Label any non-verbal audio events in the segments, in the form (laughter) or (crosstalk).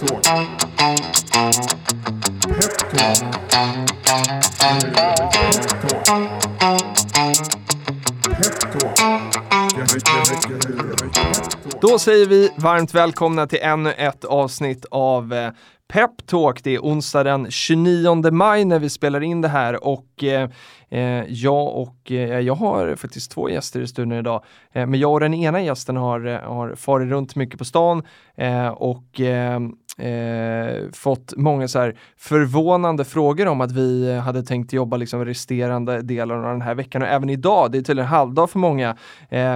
Peptalk. Peptalk. Då säger vi varmt välkomna till ännu ett avsnitt av eh, Peptalk. Pep Talk. Det är onsdag den 29 maj när vi spelar in det här och eh, Eh, jag och eh, jag har faktiskt två gäster i studion idag. Eh, men jag och den ena gästen har, eh, har farit runt mycket på stan eh, och eh, eh, fått många så här förvånande frågor om att vi hade tänkt jobba liksom resterande delar av den här veckan och även idag. Det är tydligen halvdag för många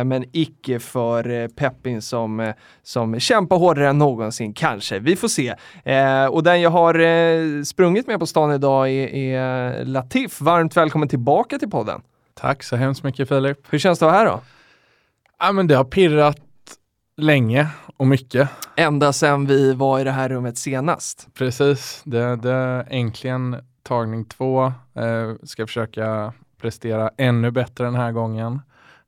men icke för Peppin som, som kämpar hårdare än någonsin kanske. Vi får se. och den jag har sprungit med på stan idag är, är Latif. Varmt välkommen till tillbaka till podden. Tack så hemskt mycket Filip. Hur känns det att vara här då? Ja men det har pirrat länge och mycket. Ända sedan vi var i det här rummet senast. Precis, det, det är äntligen tagning två. Eh, ska försöka prestera ännu bättre den här gången.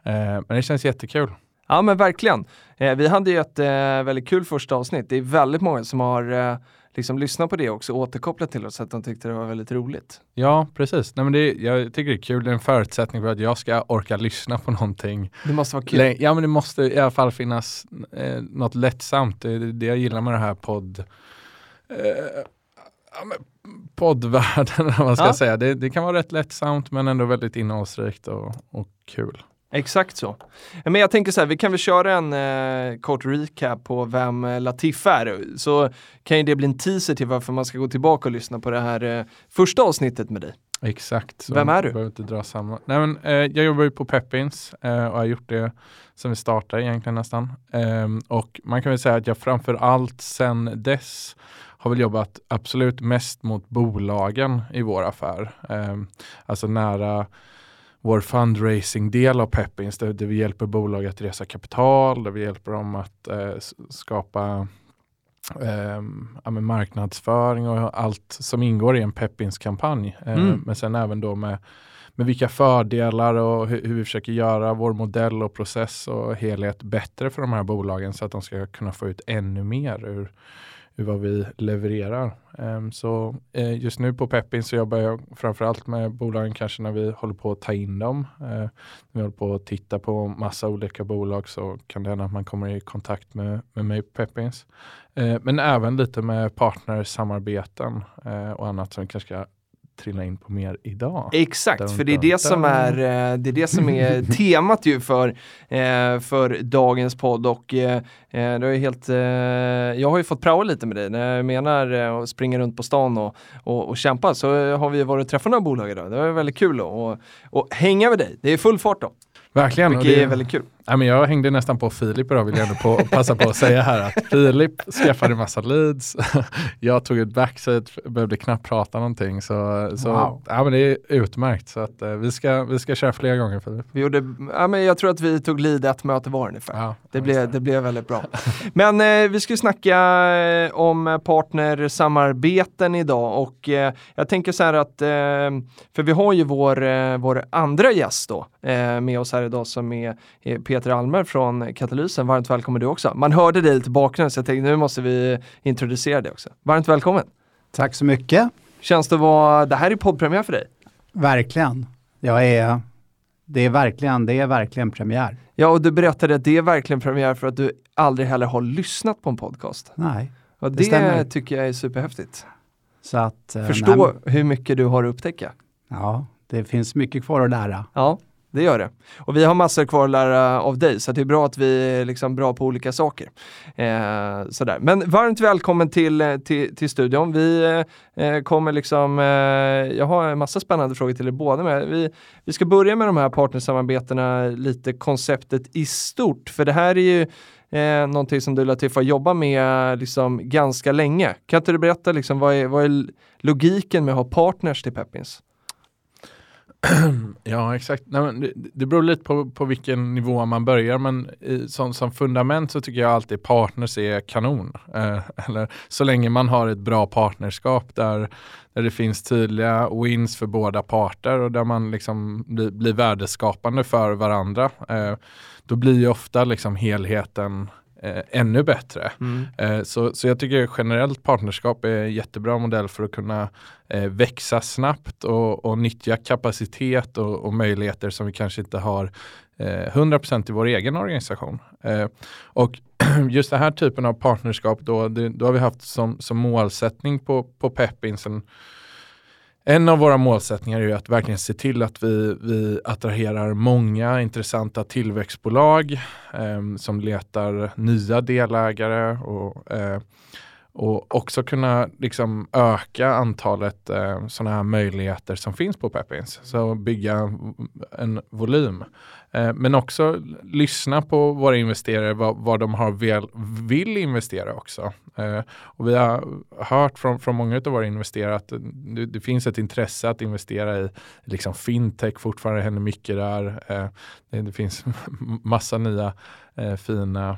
Eh, men det känns jättekul. Ja men verkligen. Eh, vi hade ju ett eh, väldigt kul första avsnitt. Det är väldigt många som har eh, liksom lyssnat på det också och återkopplat till oss att de tyckte det var väldigt roligt. Ja, precis. Nej, men det, jag tycker det är kul. Det är en förutsättning för att jag ska orka lyssna på någonting. Det måste vara kul. Ja, men det måste i alla fall finnas eh, något lättsamt. Det är det jag gillar med det här podd eh, ja, poddvärlden, (laughs) vad man ska ja. säga. Det, det, kan vara rätt lättsamt men ändå väldigt innehållsrikt och, och kul. Exakt så. Men jag tänker så här, vi kan väl köra en eh, kort recap på vem eh, Latif är. Så kan ju det bli en teaser till varför man ska gå tillbaka och lyssna på det här eh, första avsnittet med dig. Exakt. Vem är du? Behöver inte dra samma. Nej, men, eh, jag jobbar ju på Peppins eh, och har gjort det sen vi startade egentligen nästan. Ehm, och man kan väl säga att jag framför allt sen dess har väl jobbat absolut mest mot bolagen i vår affär. Ehm, alltså nära vår fundraising-del av Peppins där, där vi hjälper bolag att resa kapital, där vi hjälper dem att eh, skapa eh, ja, marknadsföring och allt som ingår i en Peppins-kampanj. Eh, mm. Men sen även då med, med vilka fördelar och hur, hur, vi försöker göra vår modell och process och helhet bättre för de här bolagen så att de ska kunna få ut ännu mer ur, hur vad vi levererar. Ehm, så eh, just nu på Peppin så jobbar jag framförallt med bolagen kanske när vi håller på att ta in dem. Eh, när vi håller på att titta på massa olika bolag så kan det hända att man kommer i kontakt med, med mig på Peppins. Eh, men även lite med partnersamarbeten och annat som vi kanske ska trilla in på mer idag. Exakt, dun, för det är det, som är, eh, det är det som är (laughs) temat ju för, eh, för dagens podd och eh, det är helt, jag har ju fått praoa lite med dig. När jag menar att springa runt på stan och, och, och kämpa så har vi varit och träffat några bolag idag. Det var väldigt kul att hänga med dig. Det är full fart då. Verkligen. Vilket det är väldigt kul. Ja, men jag hängde nästan på Filip idag vill jag ändå på, passa på att säga här att Filip skaffade massa leads. (laughs) jag tog ett backside, behövde knappt prata någonting. Så, så wow. ja, men det är utmärkt. Så att, eh, vi, ska, vi ska köra fler gånger Filip. Vi gjorde, ja, men jag tror att vi tog lead ett möte var ungefär. Ja, det, blev, det blev väldigt bra. men eh, vi ska snacka eh, om partnersamarbeten idag och eh, jag tänker så här att, eh, för vi har ju vår, eh, vår andra gäst då med oss här idag som är, är Peter Almer från Katalysen. Varmt välkommen du också. Man hörde dig lite bakgrund så jag tänkte nu måste vi introducera dig också. Varmt välkommen! Tack så mycket! Känns det vara, det här är poddpremiär för dig? Verkligen. Jag är, det är verkligen, det är verkligen premiär. Ja, och du berättade att det är verkligen premiär för att du aldrig heller har lyssnat på en podcast. Nej, och det, det stämmer. tycker jag är superhäftigt. Så att, eh, Förstå nej, hur mycket du har att upptäcka. Ja, det finns mycket kvar att lära. Ja, det gör det. Och vi har massor kvar att lära av dig, så det är bra att vi är liksom bra på olika saker. Eh, sådär. Men varmt välkommen till, eh, till, till studion. Vi eh, eh, kommer liksom, eh, jag har en massa spännande frågor till er båda. Med. Vi, vi ska börja med de här partnersamarbetena, lite konceptet i stort, för det här är ju Eh, någonting som du Latif har jobbat med liksom ganska länge. Kan inte du berätta liksom, vad, är, vad är logiken med att ha partners till Peppins? (clears throat) ja, exakt. Nej, men det, det beror lite på, på vilken nivå man börjar, men i, som, som fundament så tycker jag alltid partners är kanon. Eh, (laughs) eller så länge man har ett bra partnerskap där, där det finns tydliga wins för båda parter och där man liksom blir, blir värdeskapande för varandra. Eh, då blir ju ofta liksom helheten eh, ännu bättre. Mm. Eh, så, så jag tycker generellt partnerskap är en jättebra modell för att kunna eh, växa snabbt och, och nyttja kapacitet och, och möjligheter som vi kanske inte har eh, 100% i vår egen organisation. Och (clears throat) just den här typen av partnerskap då, det, då har vi haft som, som målsättning på, på Pepinsen en av våra målsättningar är att verkligen se till att vi, vi attraherar många intressanta tillväxtbolag eh, som letar nya delägare och, eh, och också kunna liksom öka antalet eh, sådana här möjligheter som finns på Pepins. Så bygga en volym. Eh, men också lyssna på våra investerare vad, vad de har väl, vill investera också. Eh, och vi har hört från, från många av våra investerare att det, det, finns ett intresse att investera i liksom fintech, fortfarande händer mycket där. Eh, det, det, finns (laughs) massa nya eh, fina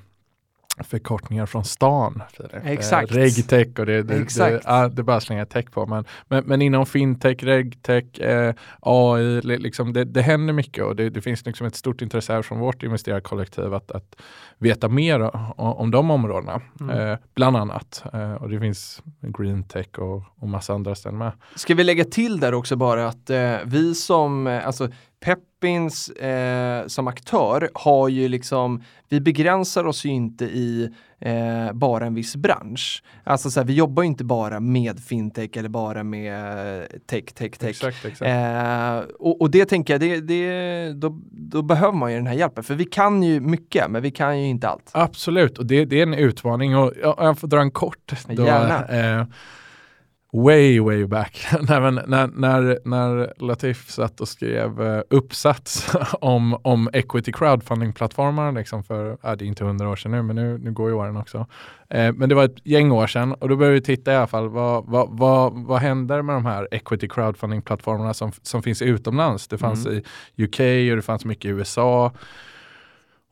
förkortningar från stan. Exakt. regtech och det, det, Exakt. det, det är bara slänga tech på. Men, men, men inom fintech, regtech, eh, AI, liksom det, det händer mycket och det, det finns liksom ett stort intresse här från vårt investerarkollektiv att, att veta mer om, om de områdena. Mm. Eh, bland annat. Eh, och det finns green tech och, och massa andra ställen med. Ska vi lägga till där också bara att eh, vi som, eh, alltså Peppins eh, som aktör har ju liksom, vi begränsar oss ju inte i eh, bara en viss bransch. Alltså så här, vi jobbar ju inte bara med fintech eller bara med tech, tech, tech. Exakt, exakt. Eh, och, och, det tänker jag, det, det, då, då, behöver man ju den här hjälpen. För vi kan ju mycket, men vi kan ju inte allt. Absolut, och det, det är en utmaning. Och jag, jag får dra en kort. Då, Gärna. Eh, way, way back. (laughs) när, när, när, när Latif satt och skrev uh, uppsats (laughs) om, om equity crowdfunding-plattformar liksom för, uh, det är inte hundra år sedan nu, men nu, nu går ju åren också. Uh, men det var ett gäng år sedan och då började vi titta i alla fall, vad, vad, vad, vad händer med de här equity crowdfunding-plattformarna som, som finns utomlands? Det fanns mm. i UK och det fanns mycket i USA.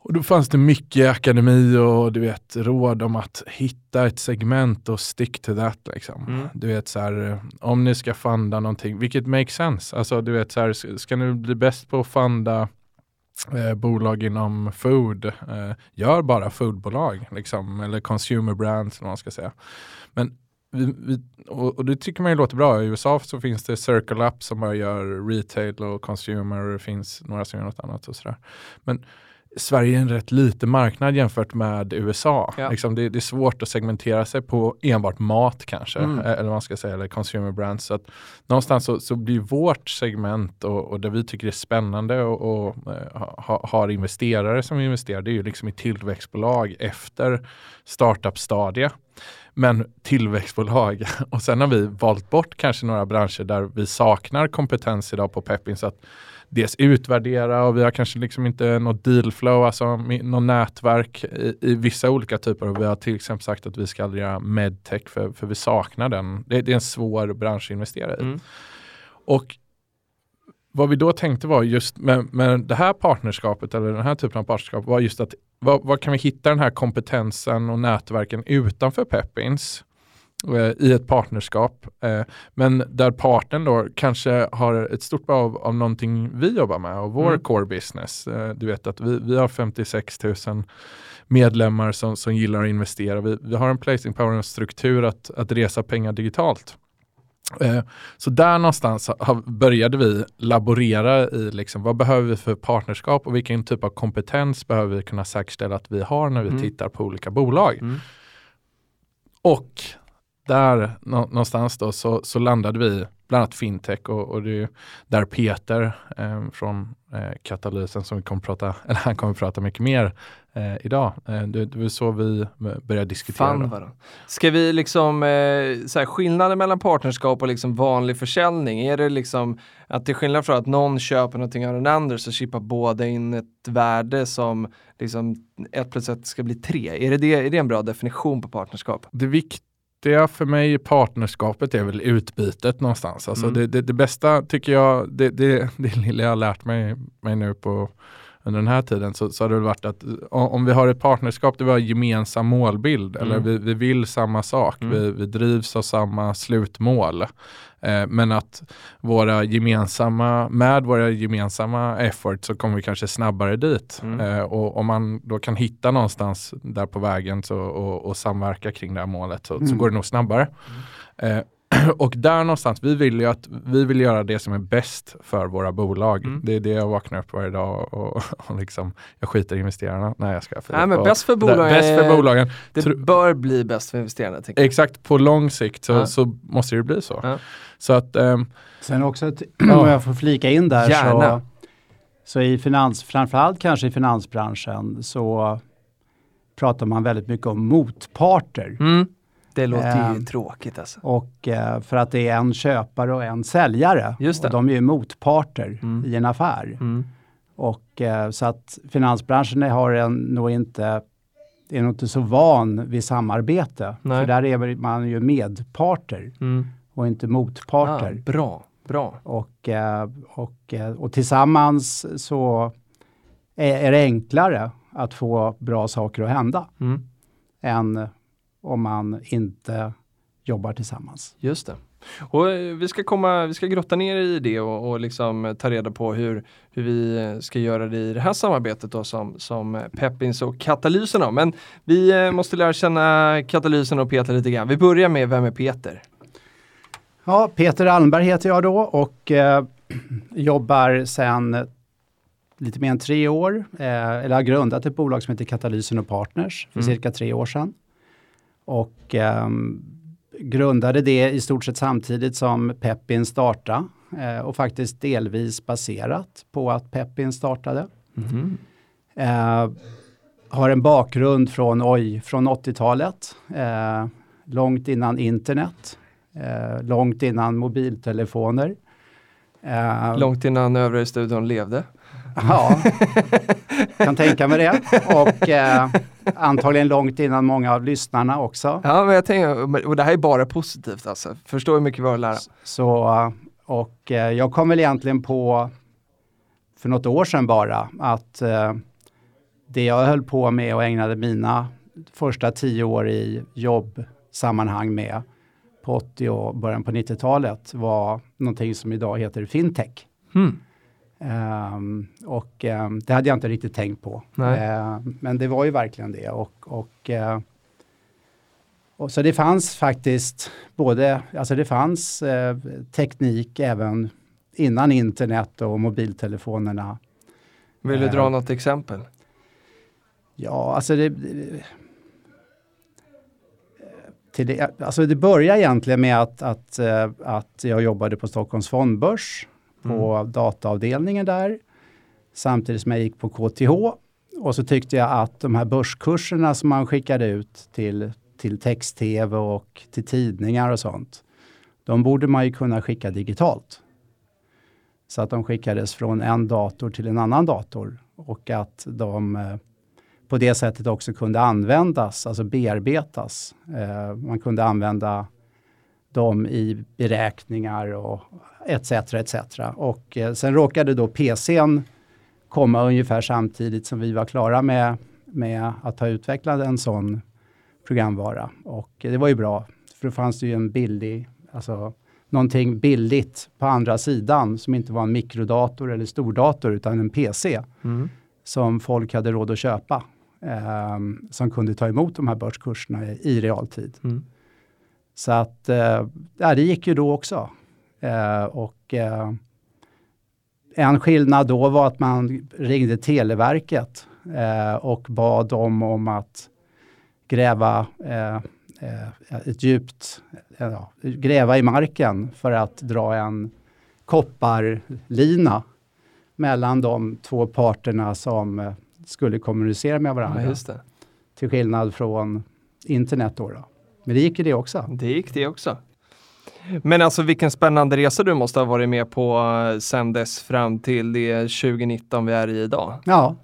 Och då fanns det mycket akademi och du vet råd om att hitta ett segment och stick to that. Liksom. Mm. Du vet så här, om ni ska funda någonting, vilket makes sense. Alltså du vet så här, ska ni bli bäst på att funda eh, bolag inom food, eh, gör bara foodbolag liksom, eller consumer brands eller man ska säga. Men vi, vi, och, och, det tycker man ju låter bra. I USA så finns det Circle Up som bara gör retail och consumer och det finns några som gör något annat och sådär. Men Sverige är en rätt liten marknad jämfört med USA. Ja. Liksom det, det, är svårt att segmentera sig på enbart mat kanske, mm. eller vad man ska säga, eller consumer brands. Så någonstans så, så blir vårt segment och, och det vi tycker är spännande och, och uh, ha, har investerare som investerar, det är ju liksom i tillväxtbolag efter startup-stadie. Men tillväxtbolag (laughs) och sen har vi valt bort kanske några branscher där vi saknar kompetens idag på Peppin. Så att dels utvärdera och vi har kanske liksom inte något dealflow, alltså något nätverk i, i, vissa olika typer. Och vi har till exempel sagt att vi ska aldrig göra medtech för, för vi saknar den. Det, det är en svår bransch att investera i. Mm. Och vad vi då tänkte var just med, med det här partnerskapet eller den här typen av partnerskap var just att vad, kan vi hitta den här kompetensen och nätverken utanför Peppins? Eh, i ett partnerskap. Eh, men där partnern då kanske har ett stort behov av någonting vi jobbar med och vår mm. core business. Eh, du vet att vi, vi har 56 000 medlemmar som, som gillar att investera. Vi, vi har en placing power och struktur att, att resa pengar digitalt. Så där någonstans började vi laborera i liksom, vad behöver vi för partnerskap och vilken typ av kompetens behöver vi kunna säkerställa att vi har när vi mm. tittar på olika bolag. Mm. Och där någonstans då så, så landade vi bland annat fintech och, och det är där Peter eh, från eh, Katalysen som vi kommer prata, (laughs) eller han kommer prata mycket mer eh, idag. Eh, det, det var så vi började diskutera. Ska vi liksom, eh, så här, skillnaden mellan partnerskap och liksom vanlig försäljning, är det liksom att till skillnad från att någon köper någonting av den andra så chippar båda in ett värde som liksom ett plus ett ska bli tre. Är det, det, är det en bra definition på partnerskap? Det viktiga viktiga för mig i partnerskapet är väl utbytet någonstans. Alltså mm. det, det, det, bästa tycker jag, det, det, det lilla jag har lärt mig, mig nu på under den här tiden så, så har det väl varit att om vi har ett partnerskap där vi har gemensam målbild mm. eller vi, vi vill samma sak, mm. vi, vi drivs av samma slutmål. Eh, men att våra gemensamma, med våra gemensamma effort så kommer vi kanske snabbare dit. Mm. Eh, och om man då kan hitta någonstans där på vägen så, och, och samverka kring det här målet så, så Mm. går det nog snabbare. Eh, (clears throat) och där någonstans, vi vill ju att vi vill göra det som är bäst för våra bolag. Mm. Det är det jag vaknar upp varje dag och, och liksom, jag skiter i investerarna. Nej jag ska Nej, men bäst för där- bolagen. Bäst för bolagen. Det Tro- bör bli bäst för investerarna. Exakt, på lång sikt så, Ja. så måste det bli så. Ja. Så att, ehm, Sen också, (clears throat) Ja. om jag får flika in där, Gärna. så, så i finans, framförallt kanske i finansbranschen så pratar man väldigt mycket om motparter. Mm. Det låter ju Ehm. tråkigt alltså. Och eh, för att det är en köpare och en säljare. Just det. Och de är ju motparter Mm. i en affär. Mm. Och eh, så att finansbranschen har en, nog inte, är nog inte så van vid samarbete. Nej. För där är man ju medparter Mm. och inte Ah, motparter. bra, bra. Och, eh, och, och tillsammans så är, är det enklare att få bra saker att hända Mm. än om man inte jobbar tillsammans. Just det. Och eh, vi ska, komma, vi ska grotta ner i det och, och liksom eh, ta reda på hur, hur vi eh, ska göra det i det här samarbetet då som, som Peppins och Katalysen. Men vi måste lära känna Katalysen och Peter lite grann. Vi börjar med Vem är Peter? Ja, Peter Almberg heter jag då och eh, (clears throat) jobbar sedan lite mer än tre år, eh, eller har grundat ett bolag som heter Katalysen och Partners för Mm. cirka tre år sedan. Och ehm, grundade det i stort sett samtidigt som Peppin startade eh, och faktiskt delvis baserat på att Peppin startade. Mhm. Eh, har en bakgrund från, oj, från 80-talet, eh, långt innan internet, eh, långt innan mobiltelefoner. Eh, Långt innan övriga i studion levde. Ja, kan tänka mig det. Och eh, antagligen långt innan många av lyssnarna också. Ja, men jag tänker, och det här är bara positivt alltså. Förstår hur mycket vi har att lära. Så, och eh, jag kom väl egentligen på för något år sedan bara att eh, det jag höll på med och ägnade mina första tio år i jobbsammanhang med på 80 och början på 90-talet var någonting som idag heter fintech. Hmm. Ehm, och ehm, det hade jag inte riktigt tänkt på. Ehm, men det var ju verkligen det. Och, och, eh, och så det fanns faktiskt både, alltså det fanns eh, teknik även innan internet och mobiltelefonerna. Vill du dra något exempel? Ja, alltså det, det- till det, alltså det började egentligen med att, att, eh, att jag jobbade på Stockholms fondbörs på dataavdelningen där. Samtidigt som jag gick på KTH. Och så tyckte jag att de här börskurserna som man skickade ut till, till text-tv och till tidningar och sånt. De borde man ju kunna skicka digitalt. Så att de skickades från en dator till en annan dator. Och att de eh, på det sättet också kunde användas, alltså bearbetas. Eh, man kunde använda dem i beräkningar och etc. etc. Och eh, sen råkade då PCn komma ungefär samtidigt som vi var klara med, med att ha utvecklat en sån programvara. Och eh, det var ju bra, för då fanns det ju en billig, alltså någonting billigt på andra sidan som inte var en mikrodator eller stordator utan en PC Mm. som folk hade råd att köpa. ehm, som kunde ta emot de här börskurserna i, i realtid. Mm. Så att eh, det gick ju då också. Eh, och eh, en skillnad då var att man ringde Televerket eh, och bad dem om att gräva eh, eh, ett djupt, eh, ja, gräva i marken för att dra en kopparlina mellan de två parterna som skulle kommunicera med varandra. Ja. Till skillnad från internet då. då. Men det gick ju det också. Det gick det också. Men alltså vilken spännande resa du måste ha varit med på eh, sen dess fram till det 2019 vi är i idag. Ja,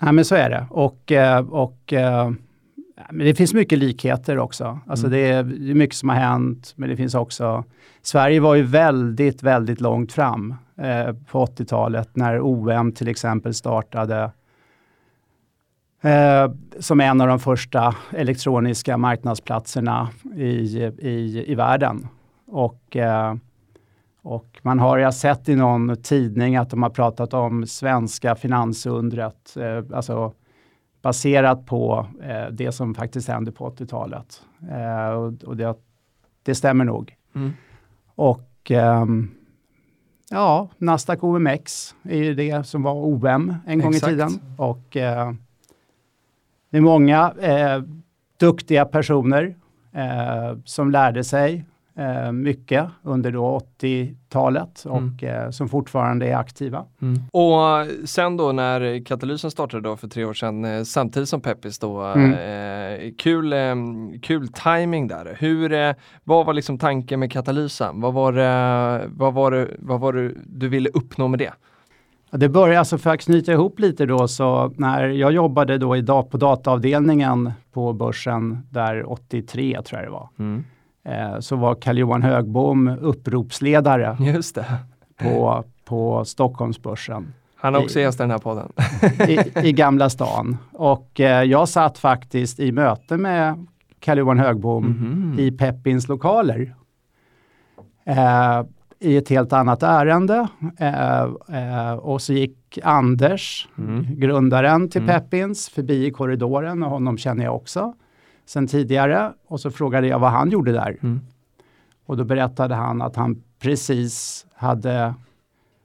ja men så är det. Och, eh, och eh, men det finns mycket likheter också. Alltså Mm. det, är, det är mycket som har hänt, men det finns också... Sverige var ju väldigt, väldigt långt fram eh, på 80-talet när OM till exempel startade eh, som en av de första elektroniska marknadsplatserna i, i, i världen. Och, eh, Och man har, jag sett i någon tidning att de har pratat om svenska finansundret, eh, alltså baserat på eh, det som faktiskt hände på 80-talet. Eh, och, det, det, stämmer nog. Mm. Och ehm, ja, Nasdaq OMX är ju det som var OM en gång Exakt. i tiden. Och eh, det är många eh, duktiga personer eh, som lärde sig eh, mycket under 80-talet och mm. eh, som fortfarande är aktiva. Mm. Och sen då när Katalysen startade då för tre år sedan, eh, samtidigt som Peppis då, mm. Eh, kul, eh, kul timing där. Hur, eh, vad var liksom tanken med Katalysen? Vad var, vad var, det, vad var det du ville uppnå med det? Det började, alltså för att knyta ihop lite då, så när jag jobbade då i, på dataavdelningen på börsen där 83 tror jag det var. Mm eh, så var Carl-Johan Högbom uppropsledare Just det. På, på Stockholmsbörsen. Han har också gästat den här podden. I, I, Gamla stan. Och eh, jag satt faktiskt i möte med Carl-Johan Högbom mm -hmm. i Peppins lokaler. Eh, I ett helt annat ärende. Eh, eh och så gick Anders, mm. grundaren till mm. Peppins, förbi i korridoren och honom känner jag också sen tidigare och så frågade jag vad han gjorde där. Mm. Och då berättade han att han precis hade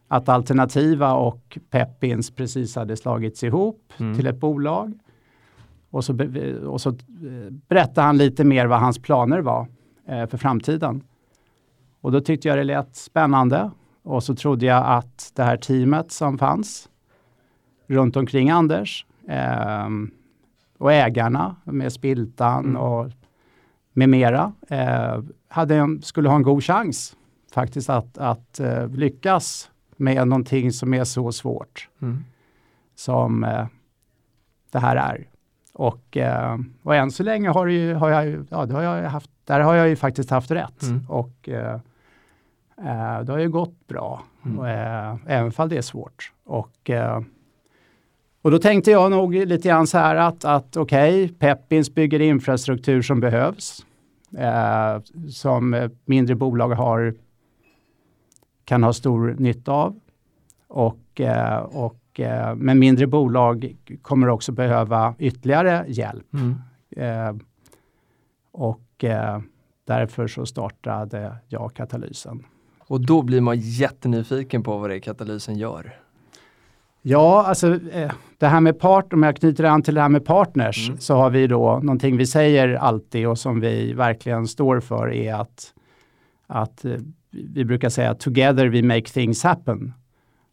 att Alternativa och Peppins precis hade slagits ihop mm. till ett bolag. Och så, och så berättade han lite mer vad hans planer var eh, för framtiden. Och då tyckte jag det lät spännande och så trodde jag att det här teamet som fanns runt omkring Anders eh, och ägarna med Spiltan mm. och med mera eh, hade en, skulle ha en god chans faktiskt att, att eh, lyckas med någonting som är så svårt mm. som eh, det här är. Och, eh, och än så länge har, ju, har jag, ja, det har jag haft, där har jag ju faktiskt haft rätt. Mm. Och eh, eh, det har ju gått bra, mm. och, även om det är svårt. Och och då tänkte jag nog lite grann så här att, att okej, okay, Peppins bygger infrastruktur som behövs. Eh, som mindre bolag har, kan ha stor nytta av. Och, eh, och, eh, men mindre bolag kommer också behöva ytterligare hjälp. Mm. Eh, och eh, därför så startade jag Katalysen. Och då blir man jättenyfiken på vad det är Katalysen gör. Ja, alltså eh, det här med part, om jag knyter an till det här med partners, mm. så har vi då någonting vi säger alltid och som vi verkligen står för är att, att eh, vi brukar säga together we make things happen.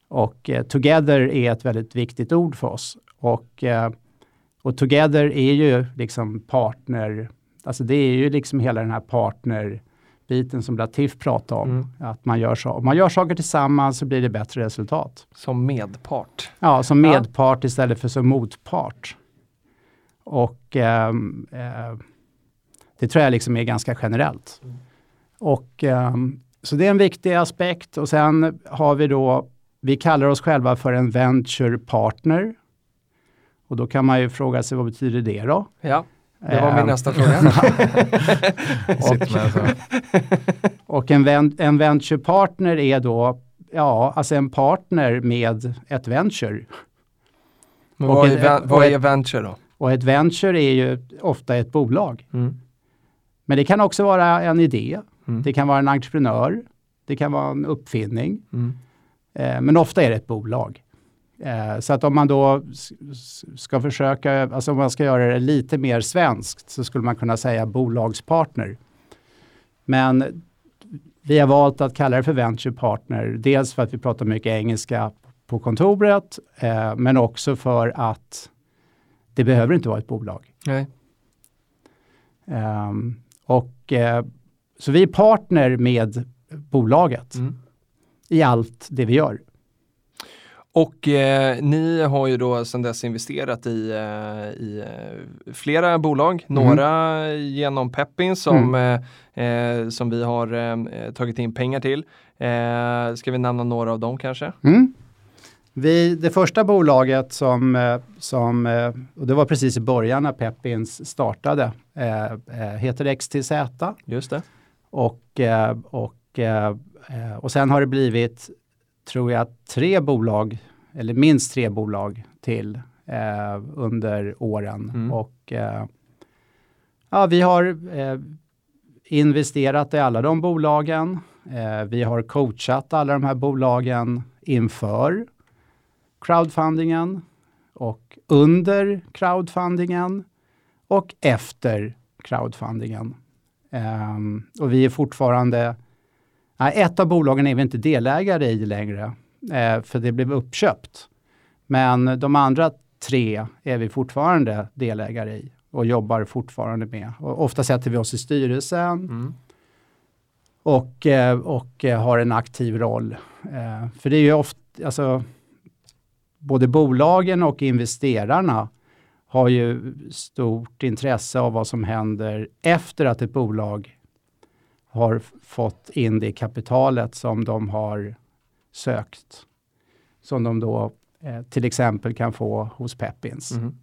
Och eh, together är ett väldigt viktigt ord för oss. Och, eh, och together är ju liksom partner, alltså det är ju liksom hela den här partner biten som Latif pratade om. Mm. Att man gör, så, om man gör saker tillsammans så blir det bättre resultat. Som medpart? Ja, som medpart ja. istället för som motpart. Och eh, eh, det tror jag liksom är ganska generellt. Mm. Och eh, Så det är en viktig aspekt och sen har vi då, vi kallar oss själva för en venture partner. Och då kan man ju fråga sig vad betyder det då? Ja. Det var min ehm. nästa fråga. (laughs) (laughs) och, och en, en venture partner är då ja, alltså en partner med ett venture. Men vad, är, ett, vad är venture då? Och ett venture är ju ofta ett bolag. Mm. Men det kan också vara en idé. Mm. Det kan vara en entreprenör. Det kan vara en uppfinning. Mm. Eh, men ofta är det ett bolag. Eh, så att om man då ska försöka, alltså om man ska göra det lite mer svenskt så skulle man kunna säga bolagspartner. Men vi har valt att kalla det för venture partner, dels för att vi pratar mycket engelska på kontoret, eh, men också för att det behöver inte vara ett bolag. Nej. Um, och eh, Så vi är partner med bolaget mm. i allt det vi gör. Och eh, ni har ju då sedan dess investerat i, eh, i eh, flera bolag, mm. några genom Peppin som, mm. Eh, eh, som vi har eh, tagit in pengar till. ska vi nämna några av dem kanske? Mm. Vi, det första bolaget som, som, och det var precis i början när Peppins startade, heter XTZ. Just det. Och, och och, eh, eh, och sen har det blivit, tror jag, tre bolag, eller minst tre bolag till eh, under åren. Mm. Och eh, ja, vi har eh, investerat i alla de bolagen. Eh, vi har coachat alla de här bolagen inför crowdfundingen och under crowdfundingen och efter crowdfundingen. Um, och vi är fortfarande, nej, ett av bolagen är vi inte delägare i längre, eh, för det blev uppköpt. Men de andra tre är vi fortfarande delägare i och jobbar fortfarande med. Och ofta sätter vi oss i styrelsen Mm. och, eh, och eh, har en aktiv roll. För det är ju ofta, alltså, både bolagen och investerarna har ju stort intresse av vad som händer efter att ett bolag har fått in det kapitalet som de har sökt. Som de då eh, till exempel kan få hos Peppins. Mm.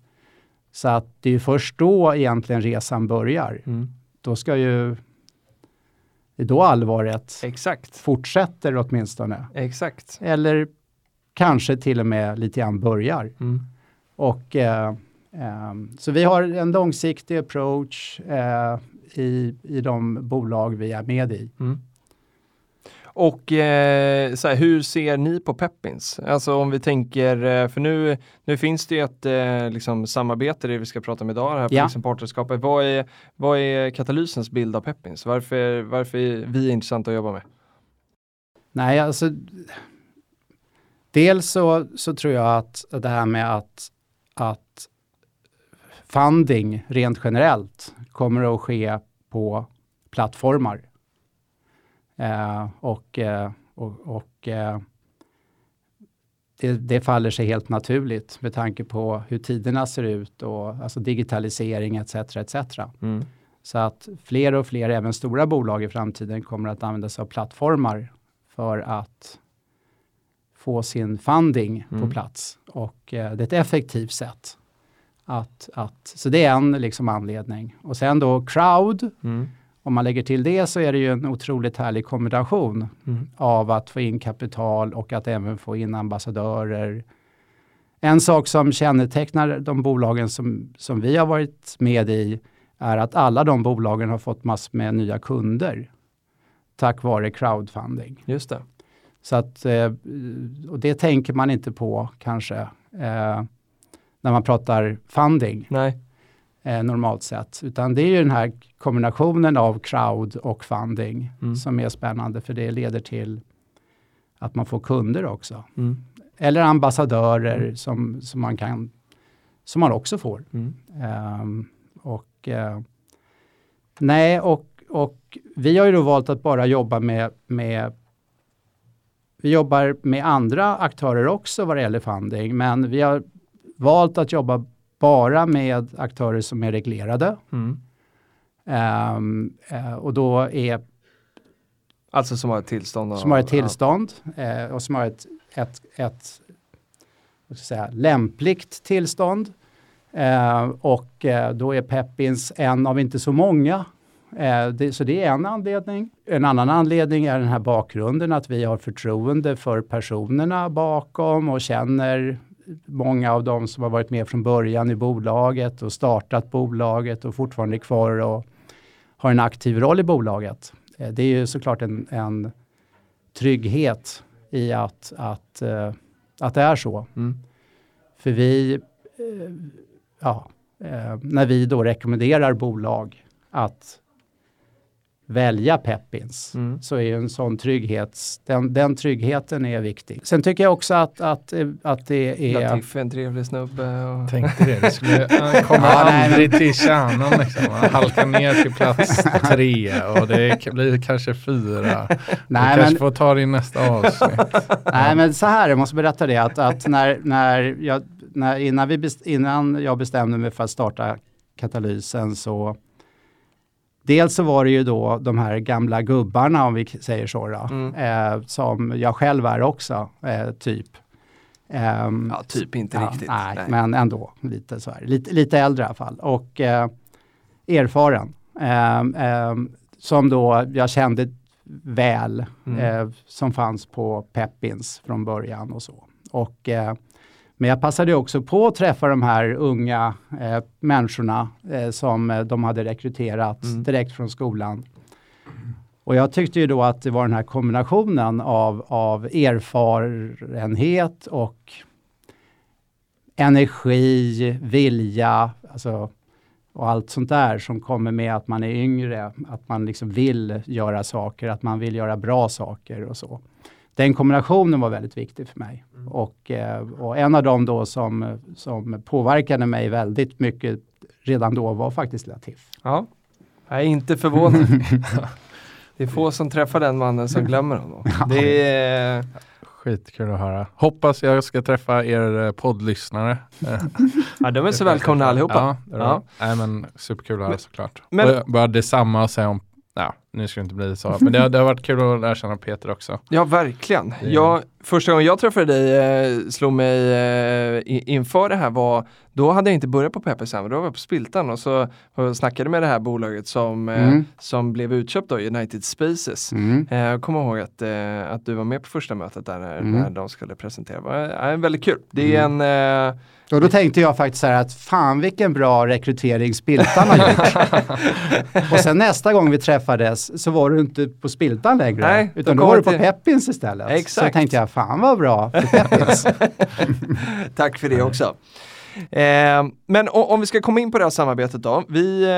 Så att det är först då egentligen resan börjar. Mm. Då ska ju, det är då allvaret Exakt, fortsätter åtminstone. exakt. Eller kanske till och med lite grann börjar. Mm. Och, eh, ehm, så vi har en långsiktig approach eh, i, i de bolag vi är med i. Mm. Och eh, så här, hur ser ni på Peppins? Alltså om vi tänker, eh, för nu, nu finns det ju ett eh, liksom, samarbete, det vi ska prata om idag, det här på Ja. liksom partnerskapet. Vad är, vad är Katalysens bild av Peppins? Varför, varför är vi intressanta att jobba med? Nej, alltså dels så, så tror jag att det här med att, att funding rent generellt kommer att ske på plattformar. Eh, och eh, och, och eh, det, det faller sig helt naturligt med tanke på hur tiderna ser ut och alltså digitalisering etc. etc. Mm. Så att fler och fler, även stora bolag i framtiden, kommer att använda sig av plattformar för att få sin funding Mm. på plats. Och eh, det är ett effektivt sätt. Att, att, så det är en liksom anledning. Och sen då crowd, Mm. om man lägger till det så är det ju en otroligt härlig kombination Mm. av att få in kapital och att även få in ambassadörer. En sak som kännetecknar de bolagen som, som vi har varit med i är att alla de bolagen har fått massor med nya kunder tack vare crowdfunding. Just det. Så att, eh, och det tänker man inte på kanske eh, när man pratar funding Nej. eh, normalt sett, utan det är ju den här kombinationen av crowd och funding Mm. som är spännande för det leder till att man får kunder också. Mm. Eller ambassadörer Mm. som, som man kan som man också får. Ehm, och eh, nej, och, och vi har ju då valt att bara jobba med, med vi jobbar med andra aktörer också vad det gäller funding, men vi har valt att jobba bara med aktörer som är reglerade. Mm. Ehm, eh, och då är Alltså som har ett tillstånd. och- som har ett tillstånd eh, och som har ett, ett, ett vad ska säga, lämpligt tillstånd. Eh, och eh, då är Peppins en av inte så många. Det, så det är en anledning. En annan anledning är den här bakgrunden att vi har förtroende för personerna bakom och känner många av dem som har varit med från början i bolaget och startat bolaget och fortfarande är kvar och har en aktiv roll i bolaget. Eh, Det är ju såklart en, en trygghet i att, att, eh, att det är så. Mm. För vi, eh, ja, när vi då rekommenderar bolag att välja Peppins Mm. så är ju en sån trygghets, den, den tryggheten är viktig. Sen tycker jag också att, att, eh, att det är... Latif är en trevlig snubbe. Och... Tänkte det, det skulle, (laughs) han kommer Ja, nej, aldrig till kärnan liksom. Han halkar ner till plats (laughs) tre och det blir kanske fyra. (laughs) Nej, du kanske men- får ta det i nästa avsnitt. Nej men så här, jag måste berätta det att, att när, när jag, när, innan, vi best, innan jag bestämde mig för att starta katalysen så Dels så var det ju då de här gamla gubbarna om vi säger så då, Mm. eh, som jag själv är också, eh, typ. Ehm, Ja, typ inte ja, riktigt. Nej, Nej. men ändå lite så här. Lite, lite äldre i alla fall. Och eh, erfaren. Ehm, ehm, som då jag kände väl Mm. eh, som fanns på Peppins från början och så. Och, eh, men jag passade också på att träffa de här unga eh, människorna eh, som eh, de hade rekryterat Mm. direkt från skolan. Och jag tyckte ju då att det var den här kombinationen av, av erfarenhet och energi, vilja, alltså, och allt sånt där som kommer med att man är yngre, att man liksom vill göra saker, att man vill göra bra saker och så. Den kombinationen var väldigt viktig för mig. Och, eh, och en av dem då som, som påverkade mig väldigt mycket redan då var faktiskt Latif. Ja, jag är inte förvånad. (laughs) det är få som träffar den mannen som glömmer honom. (laughs) Det är, Skitkul att höra. Hoppas jag ska träffa er eh, poddlyssnare. (laughs) Ja, de är så välkomna allihopa. Ja, det är Ja. Nej, men superkul att höra såklart. men- Men, och jag bara detsamma att säga om, ja, nu ska det inte bli så, men det, det har varit kul att lära känna Peter också. Ja, verkligen. Det- Jag, första gången jag träffade dig, eh, slog mig eh, inför det här var, då hade jag inte börjat på Peppers än, då var jag på Spiltan och så och snackade med det här bolaget som, eh, Mm. som blev utköpt av United Spaces. Mm. Eh, Jag kommer ihåg att, eh, att du var med på första mötet där när, Mm. när de skulle presentera. Det var, eh, väldigt kul. Det är en, eh, Och då tänkte jag faktiskt så här att fan vilken bra rekrytering Spiltan har gjort. (laughs) och sen nästa gång vi träffades så var du inte på Spiltan längre. Nej, då utan då kom var du på till- Peppins istället. Så Exakt. jag tänkte jag, fan vad bra för Peppins. (laughs) Tack för det också. Eh, men om vi ska komma in på det här samarbetet då. Vi eh,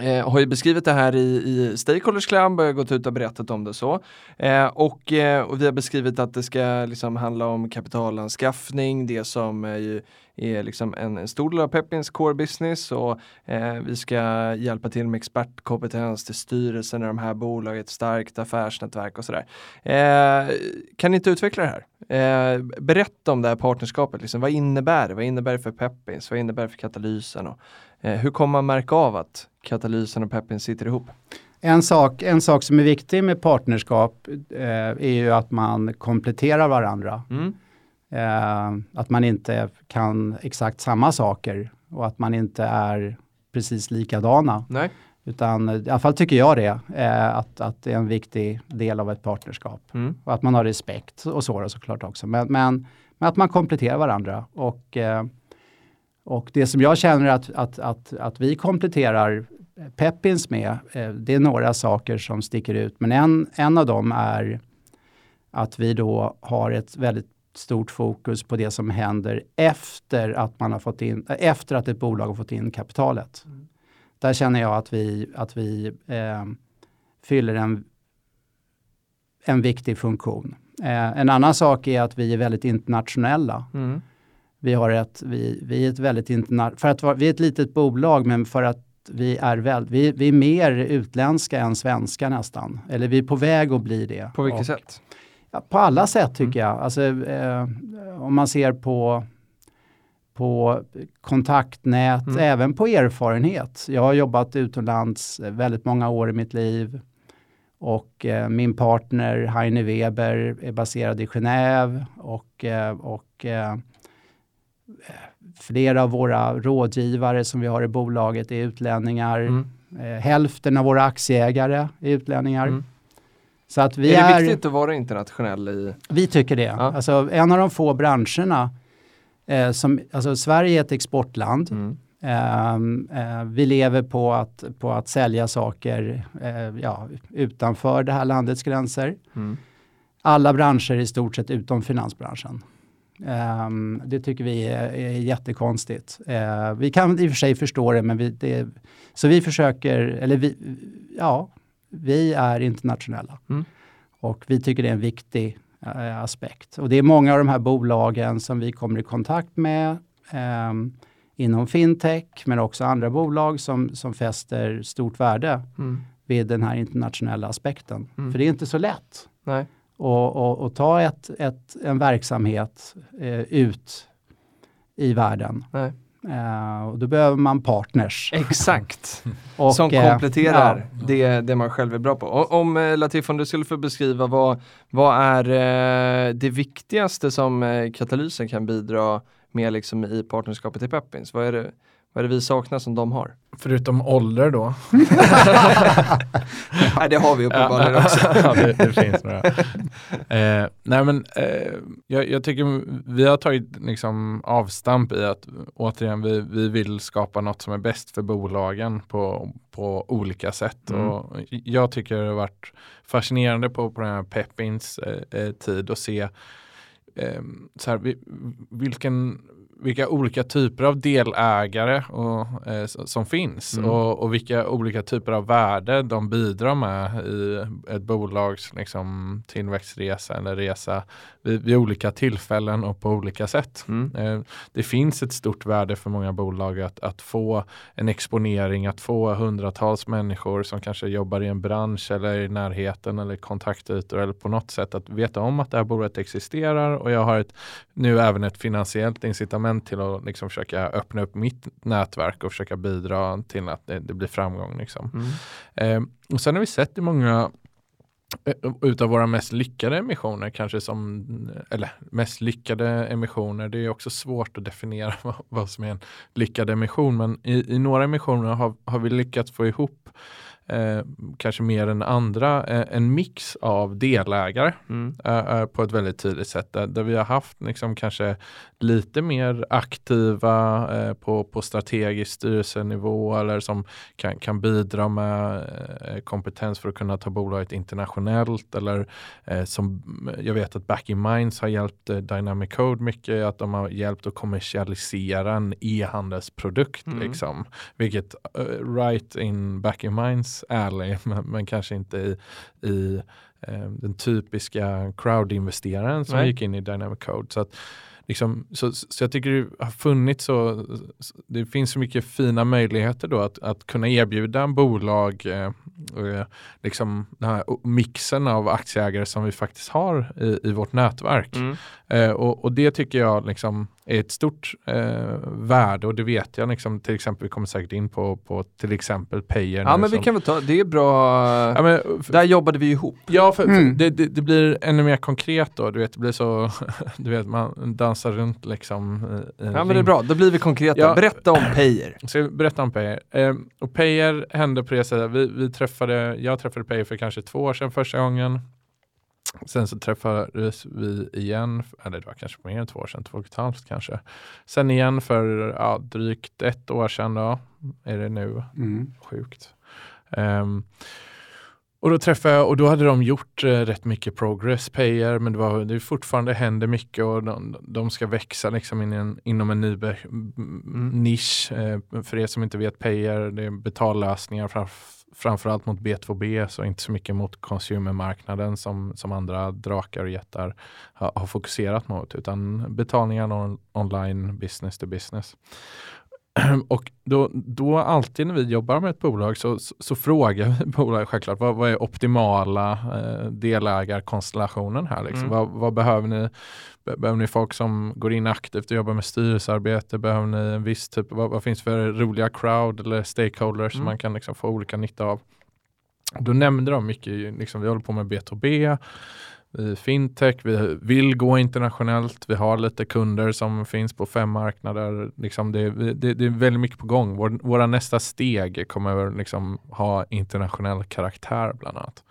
eh, har ju beskrivit det här i, i Stakeholders Club, och gått ut och berättat om det så. Eh, och, eh, och vi har beskrivit att det ska liksom handla om kapitalanskaffning, det som är, ju, är liksom en, en stor del av Peppins core business och eh, vi ska hjälpa till med expertkompetens till styrelsen i de här bolagen, ett starkt affärsnätverk och sådär. Eh, kan ni inte utveckla det här? Eh, berätta om det här partnerskapet, liksom. vad innebär det? Vad innebär det för Peppins? Vad innebär det för katalysen? Och, eh, hur kommer man märka av att katalysen och Peppins sitter ihop? En sak, en sak som är viktig med partnerskap eh, är ju att man kompletterar varandra. Mm. Eh, att man inte kan exakt samma saker och att man inte är precis likadana. Nej. Utan eh, i alla fall tycker jag det, eh, att, att det är en viktig del av ett partnerskap. Mm. Och att man har respekt och så såklart också. Men, men, men att man kompletterar varandra. Och, eh, och det som jag känner att, att, att, att vi kompletterar Peppins med, eh, det är några saker som sticker ut. Men en, en av dem är att vi då har ett väldigt stort fokus på det som händer efter att, man har fått in, äh, efter att ett bolag har fått in kapitalet. Där känner jag att vi, att vi eh, fyller en, en viktig funktion. Eh, en annan sak är att vi är väldigt internationella. Mm. Vi, har ett, vi, vi är ett väldigt interna- för att vara, vi är ett litet bolag men för att vi är, väl, vi, vi är mer utländska än svenska nästan. Eller vi är på väg att bli det. På vilket Och- sätt? Ja, på alla sätt tycker jag. Alltså, eh, om man ser på, på kontaktnät, Mm. även på erfarenhet. Jag har jobbat utomlands eh, väldigt många år i mitt liv. Och eh, min partner Heine Weber är baserad i Genève. Och, eh, och eh, flera av våra rådgivare som vi har i bolaget är utlänningar. Mm. Eh, hälften av våra aktieägare är utlänningar. Mm. Så att vi är det är viktigt att vara internationell i... vi tycker det. Ja. Alltså, en av de få branscherna eh, som, alltså Sverige är ett exportland. Mm. Ehm, eh, vi lever på att, på att sälja saker eh, ja, utanför det här landets gränser. Mm. Alla branscher i stort sett utom finansbranschen. Ehm, det tycker vi är, är jättekonstigt. Eh, vi kan i och för sig förstå det, men vi, det, så vi försöker, eller vi, ja, vi är internationella. Mm. Och vi tycker det är en viktig eh, aspekt. Och det är många av de här bolagen som vi kommer i kontakt med ehm, inom fintech, men också andra bolag som, som fäster stort värde Mm. vid den här internationella aspekten. Mm. För det är inte så lätt Nej. Och, och, och ta ett, ett, en verksamhet eh, ut i världen. Nej. Eh, och då behöver man partners. Exakt. (laughs) Och, som eh, kompletterar ja. det, det man själv är bra på. O- Om eh, Latif, om du skulle få beskriva vad, vad är eh, det viktigaste som katalysen kan bidra med liksom, i partnerskapet i Peppins? Vad är, det, Vad är det vi saknar som de har? Förutom ålder då. (laughs) nej, det har vi uppenbarligen också. (laughs) ja, det, det finns några. Eh, nej men eh, jag, jag, tycker vi har tagit liksom avstamp i att återigen vi, vi vill skapa något som är bäst för bolagen på, på olika sätt. Mm. Och jag tycker det har varit fascinerande på, på den här Peppins eh, eh tid att se eh, så här, vilken vilka olika typer av delägare och, eh, som finns mm. och, och, vilka olika typer av värde de bidrar med i ett bolags liksom, tillväxtresa eller resa vid, vid olika tillfällen och på olika sätt. Mm. Eh, det finns ett stort värde för många bolag att, att få en exponering, att få hundratals människor som kanske jobbar i en bransch eller i närheten eller kontaktytor eller på något sätt att veta om att det här bolaget existerar och jag har ett, nu även ett finansiellt incitament till att liksom försöka öppna upp mitt nätverk och försöka bidra till att det, det blir framgång. Liksom. Mm. Eh, och sen har vi sett i många Eh, utav våra mest lyckade emissioner kanske som, eller mest lyckade emissioner, det är också svårt att definiera (laughs) vad, som är en lyckad emission, men i, i några emissioner har, har vi lyckats få ihop eh, kanske mer än andra, eh, en mix av delägare mm. eh, eh på ett väldigt tydligt sätt. Där, där, vi har haft liksom kanske lite mer aktiva eh, på, på strategisk styrelsenivå eller som kan, kan bidra med kompetens för att kunna ta bolaget internationellt eller som jag vet att Back in Minds har hjälpt Dynamic Code mycket, att de har hjälpt att kommersialisera en e-handelsprodukt mm. liksom. Vilket right in Back in Minds ärlig, (laughs) men, men kanske inte i, i eh, den typiska crowd-investeraren som Nej. gick in i Dynamic Code. Så, att, liksom, så, så jag tycker det har funnits så, det finns så mycket fina möjligheter då att, att kunna erbjuda en bolag eh, eh, liksom den här mixen av aktieägare som vi faktiskt har i, i vårt nätverk. Mm. Eh, och, och, det tycker jag liksom är ett stort eh, värde och det vet jag liksom, till exempel, vi kommer säkert in på, på till exempel Payer. Ja men som, vi kan väl ta, det är bra, ja, men, där jobbade vi ihop. Ja, för, mm. för det, det, det, blir ännu mer konkret då, du vet, det blir så, (laughs) du vet, man dansar runt liksom. ja men det är bra, då blir vi konkreta. Ja, berätta om Payer. (clears throat) Ska jag berätta om Payer. Eh, och Payer hände på det sättet, vi, vi träffade, jag träffade Payer för kanske två år sedan första gången. Sen så träffades vi igen, eller det var kanske mer än två år sedan, två och ett halvt kanske. Sen igen för ja, drygt ett år sedan då, är det nu. Mm. Sjukt. Um, och då träffade jag och då hade de gjort eh, rätt mycket progress payer men det, var, det fortfarande händer mycket och de, de ska växa liksom in en, inom en ny mm. nisch. Eh, för er som inte vet payer, det är betallösningar framför framförallt mot B2B så inte så mycket mot consumermarknaden som, som andra drakar och jättar har, har fokuserat mot utan betalningar on, online business to business. (clears throat) Och då, då alltid när vi jobbar med ett bolag så, så, så frågar vi (laughs) bolaget självklart vad, vad är optimala eh, delägarkonstellationen här? Liksom? Mm. Vad, vad, behöver ni? Behöver ni folk som går in aktivt och jobbar med styrelsearbete? Behöver ni en viss typ, vad, vad finns för roliga crowd eller stakeholders mm. som man kan liksom få olika nytta av? Då nämnde de mycket, liksom, vi håller på med B2B, i fintech, vi vill gå internationellt, vi har lite kunder som finns på fem marknader. Liksom det, det, det är väldigt mycket på gång. Vår, våra nästa steg kommer liksom ha internationell karaktär bland annat.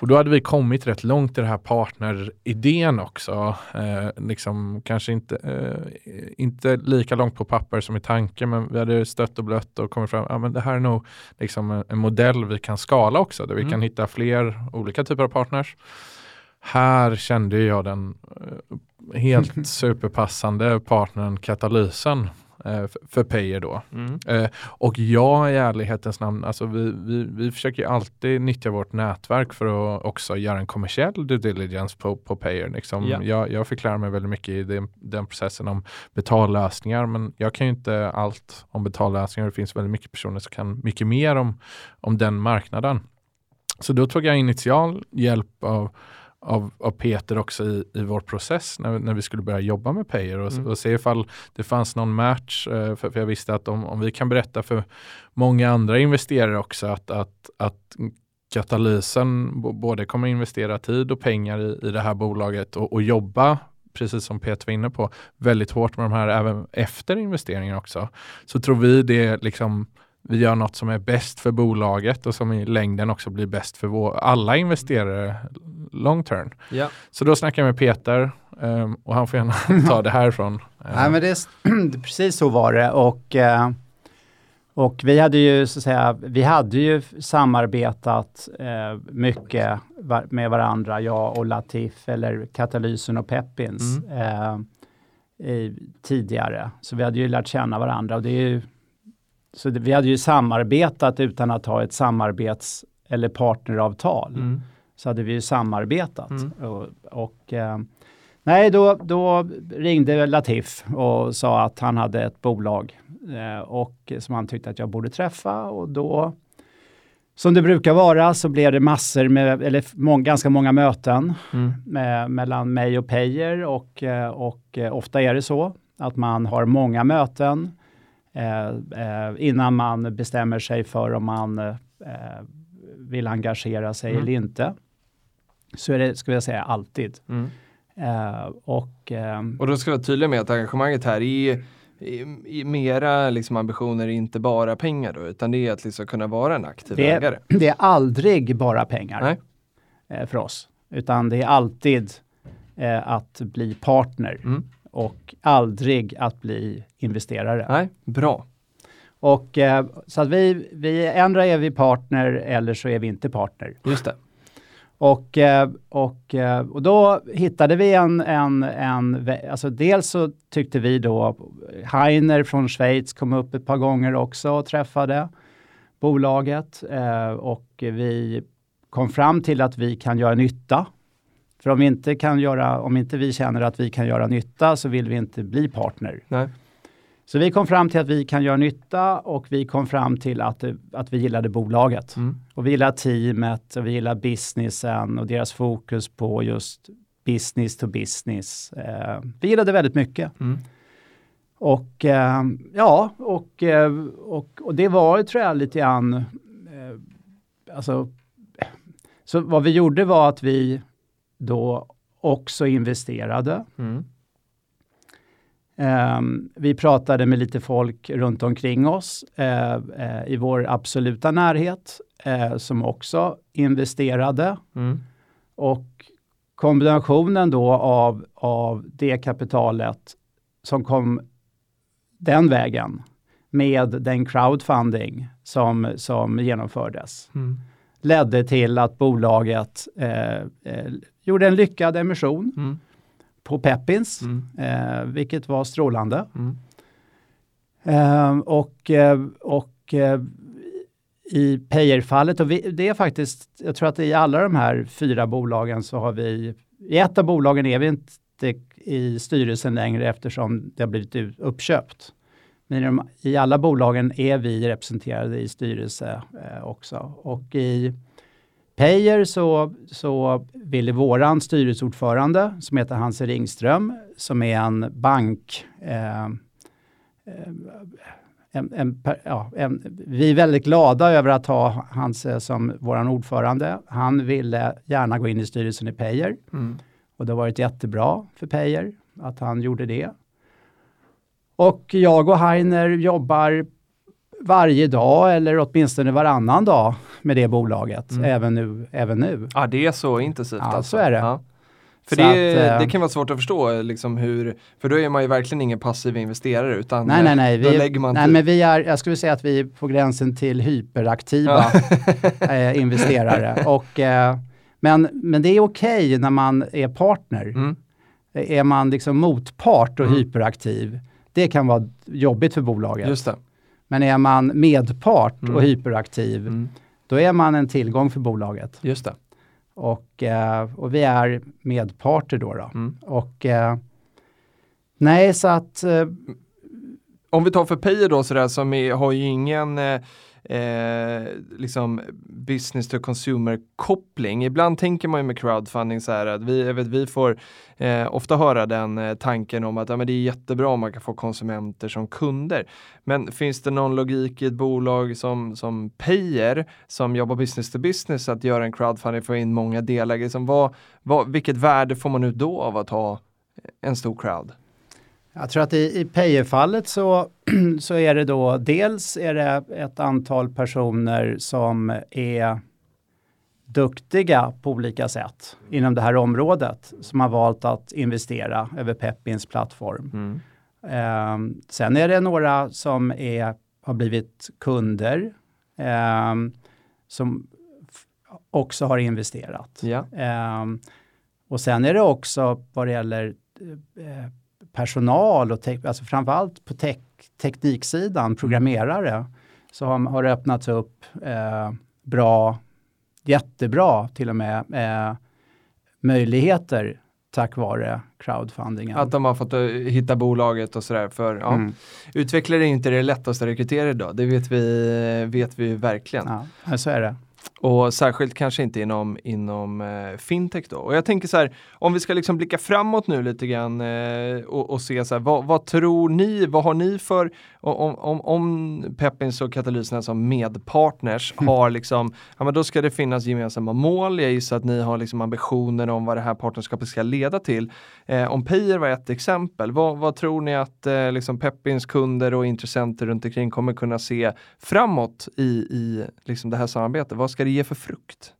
Och då hade vi kommit rätt långt i den här partneridén också. Eh, liksom kanske inte, eh, inte lika långt på papper som i tanke, men vi hade stött och blött och kommit fram, ja men det här är nog liksom en, en modell vi kan skala också, där vi mm. kan hitta fler olika typer av partners. Här kände jag den eh, helt (laughs) superpassande partnern Katalysen eh, för Payer då. Mm. Eh, och jag i ärlighetens namn, alltså vi, vi, vi försöker alltid nyttja vårt nätverk för att också göra en kommersiell due diligence på, på Payer. Liksom. Yeah. Jag, jag fick lära mig väldigt mycket i den, den, processen om betallösningar men jag kan ju inte allt om betallösningar. Det finns väldigt mycket personer som kan mycket mer om, om den marknaden. Så då tog jag initial hjälp av av, av Peter också i, i vår process när, när vi skulle börja jobba med Payer och, mm. och se ifall det fanns någon match. Eh, för, för, jag visste att om, om vi kan berätta för många andra investerare också att, att, att katalysen både kommer investera tid och pengar i, i det här bolaget och, och jobba precis som Peter var inne på, väldigt hårt med de här även efter investeringen också. Så tror vi det liksom vi gör något som är bäst för bolaget och som i längden också blir bäst för vår, alla investerare long term. Ja. Så då snackar jag med Peter um, och han får gärna (laughs) ta det härifrån. (laughs) Nej, men det, (clears throat) precis så var det och, uh, och vi hade ju så att säga, vi hade ju samarbetat uh, mycket var, med varandra, jag och Latif eller Katalysen och Peppins mm. uh, i, tidigare. Så vi hade ju lärt känna varandra och det är ju så det, vi hade ju samarbetat utan att ha ett samarbets eller partneravtal. Mm. Så hade vi ju samarbetat. Mm. Och, och eh, nej, då, då ringde Latif och sa att han hade ett bolag eh, och som han tyckte att jag borde träffa och då som det brukar vara så blev det massor med, eller må, ganska många möten mm. med, mellan mig och Peyer och, eh, och eh, ofta är det så att man har många möten innan man bestämmer sig för om man eh, vill engagera sig mm. eller inte. Så är det, skulle jag säga, alltid. Mm. och, och då ska jag vara tydlig med att engagemanget här är i, i mera liksom ambitioner inte bara pengar då, utan det är att liksom kunna vara en aktiv det, ägare. Det är aldrig bara pengar Nej. för oss, utan det är alltid eh, att bli partner. Mm och aldrig att bli investerare. Nej, bra. Och eh, så att vi, vi, ändra är vi partner eller så är vi inte partner. Just det. Och, eh, och, eh, och då hittade vi en, en, en, alltså dels så tyckte vi då, Heiner från Schweiz kom upp ett par gånger också och träffade bolaget eh, och vi kom fram till att vi kan göra nytta för om, vi inte kan göra, om inte vi känner att vi kan göra nytta så vill vi inte bli partner. Nej. Så vi kom fram till att vi kan göra nytta och vi kom fram till att, att vi gillade bolaget. Mm. Och vi gillar teamet och vi gillar businessen och deras fokus på just business to business. Eh, vi gillade väldigt mycket. Mm. Och eh, ja, och, eh, och, och det var tror jag lite grann, eh, alltså, så vad vi gjorde var att vi då också investerade. Mm. Um, vi pratade med lite folk runt omkring oss uh, uh, i vår absoluta närhet uh, som också investerade. Mm. Och kombinationen då av, av det kapitalet som kom den vägen med den crowdfunding som, som genomfördes mm. ledde till att bolaget gjorde en lyckad emission mm. på Peppins, mm. eh, vilket var strålande. Mm. Eh, och och eh, i Payer-fallet, och vi, det är faktiskt, jag tror att i alla de här fyra bolagen så har vi, i ett av bolagen är vi inte i styrelsen längre eftersom det har blivit uppköpt. Men i, de, i alla bolagen är vi representerade i styrelse eh, också. Och i Peyer så, så ville våran styrelseordförande som heter Hans Ringström, som är en bank, eh, eh, en, en, ja, en, vi är väldigt glada över att ha Hans som våran ordförande. Han ville gärna gå in i styrelsen i Peyer mm. och det har varit jättebra för Peyer att han gjorde det. Och jag och Heiner jobbar varje dag eller åtminstone varannan dag med det bolaget, mm. även, nu, även nu. Ja, det är så intensivt ja, alltså. så är det. Ja. För det, att, det, kan vara svårt att förstå, liksom hur, för då är man ju verkligen ingen passiv investerare utan nej, nej, nej. då vi, lägger man nej, men vi är, jag skulle säga att vi är på gränsen till hyperaktiva (laughs) eh, investerare. Och, eh, men, men det är okej okay när man är partner. Mm. Är man liksom motpart och mm. hyperaktiv, det kan vara jobbigt för bolaget. Just det. Men är man medpart mm. och hyperaktiv, mm. då är man en tillgång för bolaget. Just det. Och, eh, och vi är medparter då. då. Mm. Och eh, nej, så att... Eh, Om vi tar för Peyer då, sådär, som är, har ju ingen eh, liksom business to consumer koppling. Ibland tänker man ju med crowdfunding så här att vi, vet, vi får eh, ofta höra den eh, tanken om att ja, men det är jättebra om man kan få konsumenter som kunder. Men finns det någon logik i ett bolag som, som Payer som jobbar business to business att göra en crowdfunding för att få in många delar? Liksom vad, vad, vilket värde får man ut då av att ha en stor crowd? Jag tror att i, i Payer-fallet så, (clears throat) så är det då dels är det ett antal personer som är duktiga på olika sätt inom det här området som har valt att investera över Peppins plattform. Mm. Eh, sen är det några som är, har blivit kunder eh, som också har investerat. Ja. Eh, och sen är det också vad det gäller eh, personal och te- alltså framförallt på tek tekniksidan, programmerare, så har, har det öppnats upp eh, bra, jättebra till och med, eh, möjligheter tack vare crowdfundingen. Att de har fått uh, hitta bolaget och sådär. För ja, Mm. utvecklare är inte det lättaste att rekrytera idag. Det vet vi, vet vi verkligen. Ja, så är det. Och särskilt kanske inte inom, inom eh, fintech då. Och jag tänker så här, om vi ska liksom blicka framåt nu lite grann eh, och, och se så här, vad, vad tror ni, vad har ni för, om, om, om Peppins och Katalyserna som medpartners Mm. har liksom, ja men då ska det finnas gemensamma mål. Jag gissar att ni har liksom ambitioner om vad det här partnerskapet ska leda till. Eh, om Payer var ett exempel, vad, vad tror ni att eh, liksom Peppins kunder och intressenter runt omkring kommer kunna se framåt i, i liksom det här samarbetet? Vad ska det ge för frukt?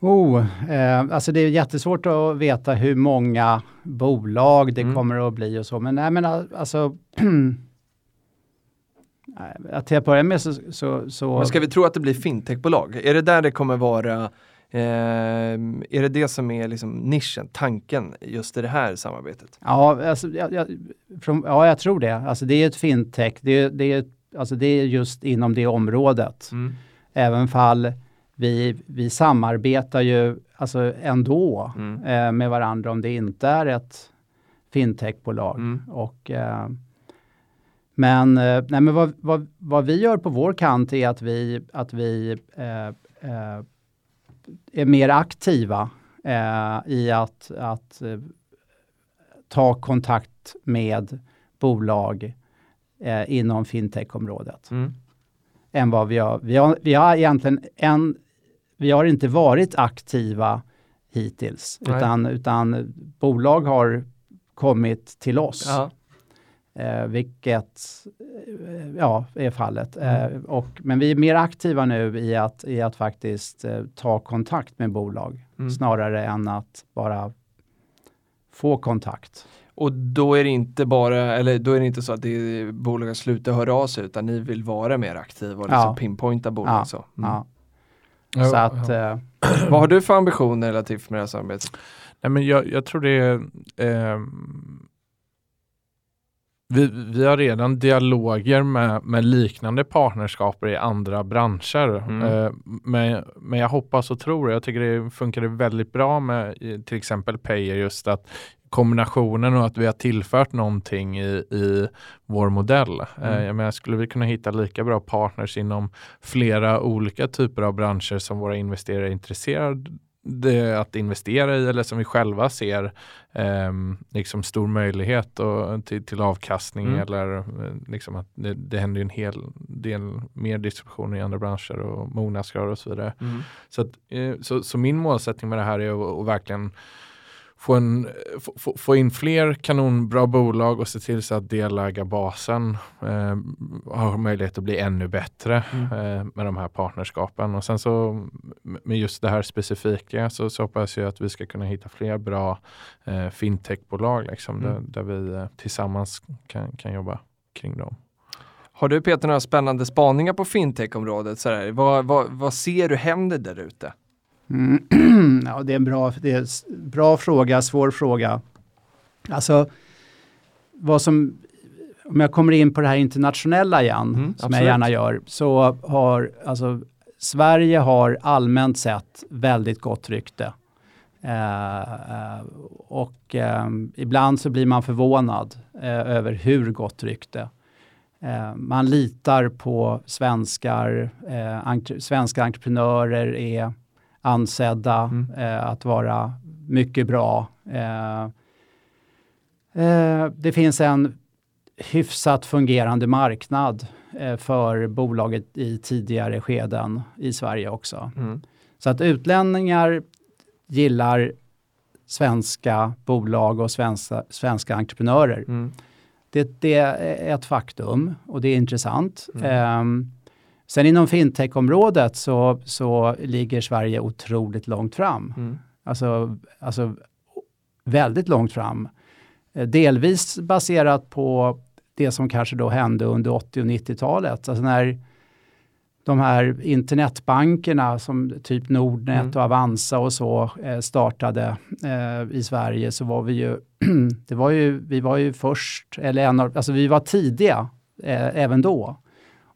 Oh, eh, alltså det är jättesvårt att veta hur många bolag det Mm. kommer att bli och så, men nej men alltså (clears throat) att till att börja med så, så, så Men ska vi tro att det blir fintechbolag? Är det där det kommer vara eh, är det det som är liksom nischen, tanken just i det här samarbetet? Ja, alltså, jag, jag, från, ja, jag tror det. Alltså, det är ett fintech, det är, det, är, alltså, det är just inom det området. Mm. Även fall vi, vi samarbetar ju alltså, ändå Mm. eh, med varandra om det inte är ett fintechbolag. Mm. Och, eh, men eh, nej, men vad, vad, vad vi gör på vår kant är att vi, att vi eh, eh, är mer aktiva eh, i att, att ta kontakt med bolag inom fintechområdet Mm. Än vad vi har. Vi har, vi har egentligen en, vi har inte varit aktiva hittills, Nej. utan, utan bolag har kommit till oss, Ja. eh, vilket eh, ja, är fallet. Mm. Eh, och, men vi är mer aktiva nu i att, i att faktiskt eh, ta kontakt med bolag, Mm. snarare än att bara få kontakt. Och då är det inte bara, eller då är det inte så att det är bolagen slutar höra av sig utan ni vill vara mer aktiva och liksom Ja. pinpointa bolag. Ja, Så. Mm. Ja. Så att, ja. eh, (clears throat) Vad har du för ambitioner relativt med det här samarbetet? Nej, men jag, jag tror det är ehm, vi, vi har redan dialoger med, med liknande partnerskaper i andra branscher. Mm. Eh, men, men jag hoppas och tror, jag tycker det funkar väldigt bra med till exempel Payer just att kombinationen och att vi har tillfört någonting i, i vår modell. Mm. Eh, jag menar, skulle vi kunna hitta lika bra partners inom flera olika typer av branscher som våra investerare är intresserade att investera i eller som vi själva ser ehm, liksom stor möjlighet och, till, till avkastning Mm. eller eh, liksom att det, det händer ju en hel del mer distribution i andra branscher och mognadsgrad och så vidare. Mm. Så, att, eh, så, så min målsättning med det här är att, att verkligen få, en, få- få, in fler kanonbra bolag och se till så att delägarbasen eh, har möjlighet att bli ännu bättre Mm. eh, med de här partnerskapen. Och sen så med just det här specifika så, så hoppas jag att vi ska kunna hitta fler bra eh, fintechbolag liksom, Mm. där, där vi eh, tillsammans kan, kan jobba kring dem. Har du Peter några spännande spaningar på fintech-området? Vad, vad, vad ser du händer där ute? Mm. (clears throat) ja, det är en bra, det är bra fråga, svår fråga. Alltså, vad som, om jag kommer in på det här internationella igen, Mm, som absolut. jag gärna gör, så har alltså Sverige har allmänt sett väldigt gott rykte. Eh, eh, och eh, ibland så blir man förvånad eh, över hur gott rykte. Eh, man litar på svenskar, eh, entre, svenska entreprenörer är ansedda Mm. eh, att vara mycket bra. Eh, eh, det finns en hyfsat fungerande marknad eh, för bolaget i tidigare skeden i Sverige också. Mm. Så att utlänningar gillar svenska bolag och svenska, svenska entreprenörer. Mm. Det, det, är ett faktum och det är intressant. Mm. Um, sen inom fintech-området så, så ligger Sverige otroligt långt fram. Mm. Alltså, alltså väldigt långt fram. Eh, delvis baserat på det som kanske då hände under 80 och 90-talet. Alltså när de här internetbankerna som typ Nordnet Mm. och Avanza och så eh, startade eh, i Sverige så var vi ju, (clears throat) det var ju, vi var ju först, eller en av, alltså vi var tidiga även då.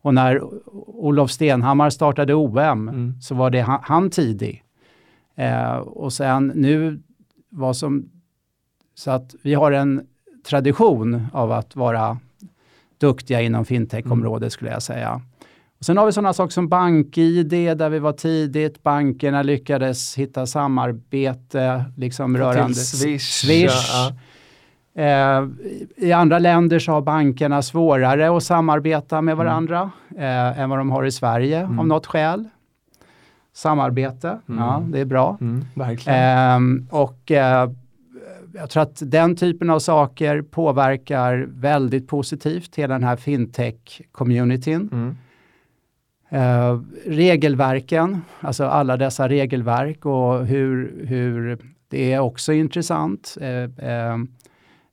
Och när Olof Stenhammar startade OM Mm. så var det han, han tidig. Eh, och sen nu, vad som, så att vi har en tradition av att vara duktiga inom fintech-området skulle jag säga. Och sen har vi sådana saker som BankID där vi var tidigt, bankerna lyckades hitta samarbete liksom rörande Swish. Swish. Ja. Eh, I andra länder så har bankerna svårare att samarbeta med varandra eh, än vad de har i Sverige Mm. av något skäl. Samarbete, Mm. ja det är bra. Mm, verkligen. Ehm, och eh, jag tror att den typen av saker påverkar väldigt positivt hela den här fintech-communityn. Mm. Eh, regelverken, alltså alla dessa regelverk och hur, hur det är också intressant. Eh, eh,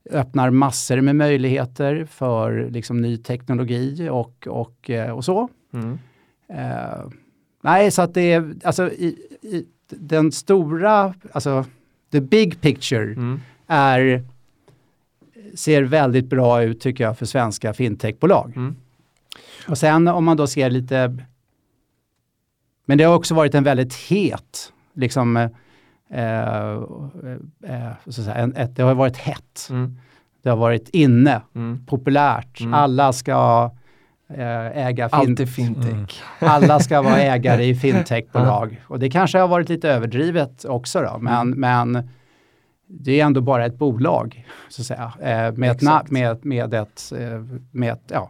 öppnar massor med möjligheter för liksom, ny teknologi och, och, eh, och så. Mm. Eh, nej, så att det är alltså i, i den stora, alltså the big picture Mm. är, ser väldigt bra ut tycker jag för svenska fintechbolag. Mm. Och sen om man då ser lite, men det har också varit en väldigt het, liksom, eh, eh, eh, säga, en, ett, det har varit hett. Mm. Det har varit inne, Mm. populärt. Mm. Alla ska eh, äga fin- fintech. Mm. (laughs) alla ska vara (laughs) ägare i fintechbolag. Och det kanske har varit lite överdrivet också då, men, men det är ändå bara ett bolag, så att säga, eh, med, ett, med, med ett, eh, med ett ja,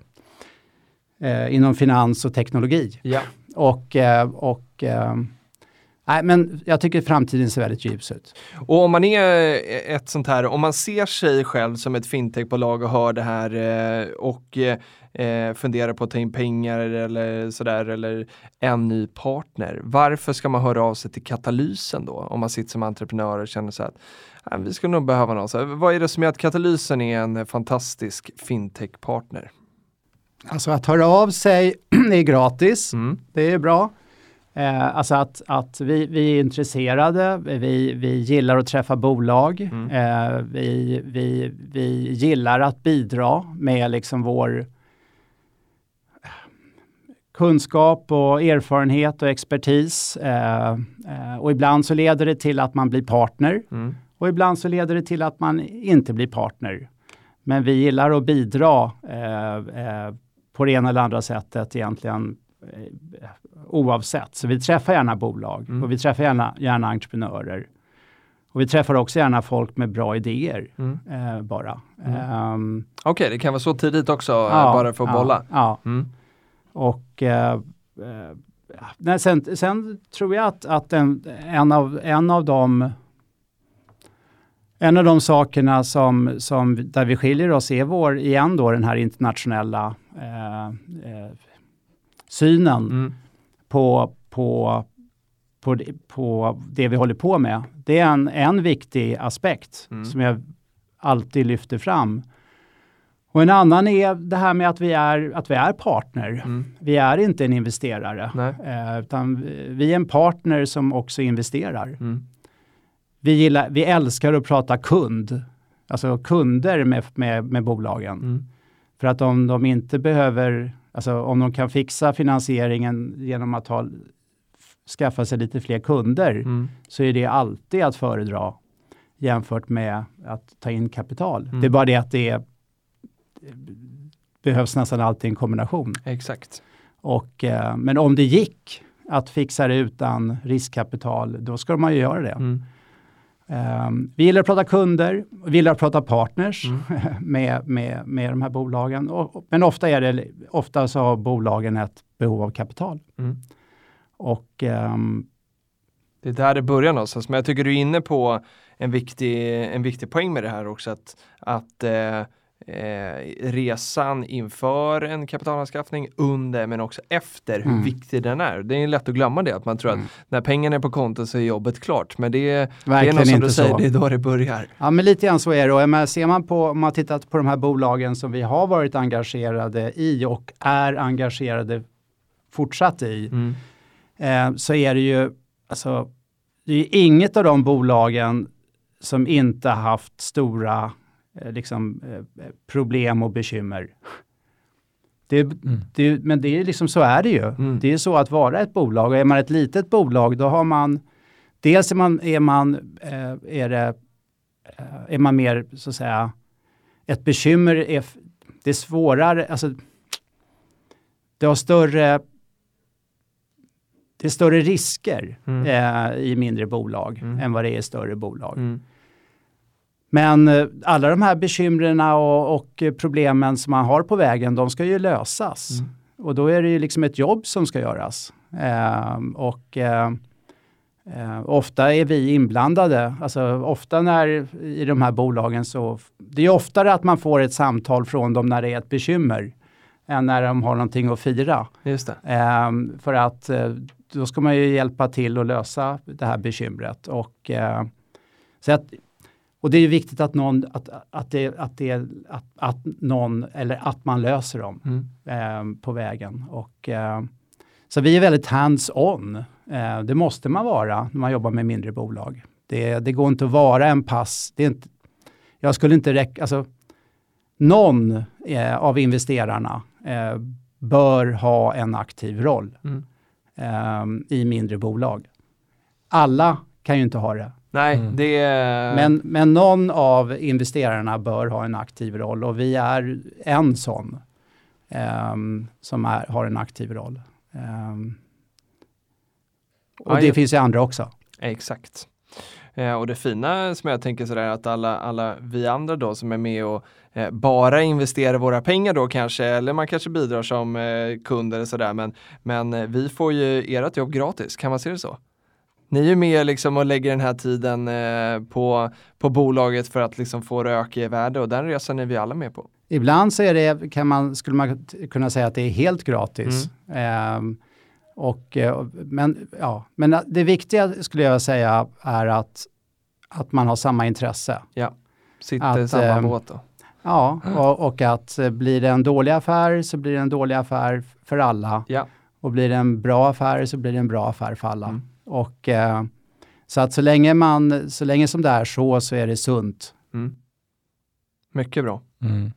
eh, inom finans och teknologi. Ja. Och, eh, och eh, nej, men jag tycker framtiden ser väldigt ljus ut. Och om man är ett sånt här, om man ser sig själv som ett fintechbolag och hör det här eh, och eh, funderar på att ta in pengar eller sådär eller en ny partner. Varför ska man höra av sig till Katalysen då? Om man sitter som entreprenör och känner så att "Nej, vi skulle nog behöva någon. Så, vad är det som gör att Katalysen är en fantastisk fintechpartner? Alltså att höra av sig (clears throat) är gratis. Mm. Det är bra. Eh, alltså att, att vi, vi är intresserade, vi, vi gillar att träffa bolag, Mm. eh, vi, vi, vi gillar att bidra med liksom vår kunskap och erfarenhet och expertis. Eh, eh, och ibland så leder det till att man blir partner Mm. och ibland så leder det till att man inte blir partner. Men vi gillar att bidra eh, eh, på det ena eller andra sättet egentligen eh, oavsett. Så vi träffar gärna bolag Mm. och vi träffar gärna, gärna entreprenörer. Och vi träffar också gärna folk med bra idéer Mm. eh, bara. Mm. Ehm, Okej, det kan vara så tidigt också, eh, ja, bara för att ja, bolla. Ja, Mm. och eh, eh, nej, sen, sen tror jag att, att en, en, av, en av de en av de sakerna som, som där vi skiljer oss är vår, igen då, den här internationella eh, eh, synen Mm. på, på, på, på det vi håller på med. Det är en, en viktig aspekt Mm. som jag alltid lyfter fram. Och en annan är det här med att vi är, att vi är partner. Mm. Vi är inte en investerare, eh, utan vi är en partner som också investerar. Mm. Vi, gillar, vi älskar att prata kund, alltså kunder med, med, med bolagen. Mm. För att om de inte behöver, alltså om de kan fixa finansieringen genom att ha, skaffa sig lite fler kunder, Mm. så är det alltid att föredra jämfört med att ta in kapital. Mm. Det är bara det att det är, behövs nästan alltid en kombination. Exakt. Och, eh, men om det gick att fixa det utan riskkapital, då ska man ju göra det. Mm. Um, vi gillar att prata kunder, vi gillar att prata partners Mm. (laughs) med, med, med de här bolagen. Och, men ofta, är det, ofta så har bolagen ett behov av kapital. Mm. Och ehm, Det är där det börjar någonstans. Men jag tycker du är inne på en viktig, en viktig poäng med det här också. Att, att eh, eh, resan inför en kapitalanskaffning, under men också efter, hur Mm. viktig den är. Det är lätt att glömma det, att man tror Mm. att när pengarna är på kontot så är jobbet klart. Men det, är- det är nog som du säger, så. det är då det börjar. Ja, men lite grann så är det. Och menar, ser man på, om man tittat på de här bolagen som vi har varit engagerade i och är engagerade fortsatt i, Mm. eh, så är det ju, alltså, det är inget av de bolagen som inte har haft stora liksom, eh, problem och bekymmer. Det, Mm. det, men det är liksom så är det ju. Mm. Det är så att vara ett bolag. Och är man ett litet bolag då har man, dels är man, är man, eh, är det, eh, är man mer så att säga, ett bekymmer är, det är svårare, alltså det har större, det är större risker Mm. eh, i mindre bolag Mm. än vad det är i större bolag. Men eh, alla de här bekymren och, och eh, problemen som man har på vägen, de ska ju lösas. Mm. Och då är det ju liksom ett jobb som ska göras. Ehm, och eh, eh, ofta är vi inblandade. Alltså ofta när i de här bolagen så, det är oftare att man får ett samtal från dem när det är ett bekymmer än när de har någonting att fira. Just det. Ehm, för att eh, då ska man ju hjälpa till att lösa det här bekymret. Och, eh, så att, och det är ju viktigt att någon, att, att, det, att, det, att, att någon, eller att man löser dem Mm. eh, på vägen. Och, eh, så vi är väldigt hands-on. Eh, det måste man vara när man jobbar med mindre bolag. Det, det går inte att vara en pass. Det är inte, jag skulle inte räcka, alltså, någon eh, av investerarna eh, bör ha en aktiv roll Mm. eh, i mindre bolag. Alla kan ju inte ha det. Nej, Mm. det. Men, men någon av investerarna bör ha en aktiv roll och vi är en sån ehm, som är, har en aktiv roll. Ehm, och Ja, det ja. finns ju andra också. Exakt. Eh, och det fina som jag tänker sådär att alla, alla vi andra då som är med och eh, bara investerar våra pengar då kanske, eller man kanske bidrar som eh, kund eller sådär, men, men eh, vi får ju ert jobb gratis, kan man se det så? Ni är ju med liksom och lägger den här tiden eh, på, på bolaget för att liksom få öka i värde och den resan är vi alla med på. Ibland så är det, kan man, skulle man kunna säga att det är helt gratis. Ehm, och, eh, men, ja, men det viktiga skulle jag säga är att, att man har samma intresse. Sitter i samma ehm, båt då. Ja, och, och att eh, blir det en dålig affär så blir det en dålig affär för alla. Ja. Och blir det en bra affär så blir det en bra affär för alla. Mm. Och, eh, så att så länge, man, så länge som det är så, så är det sunt. Mm. Mycket bra. Mm.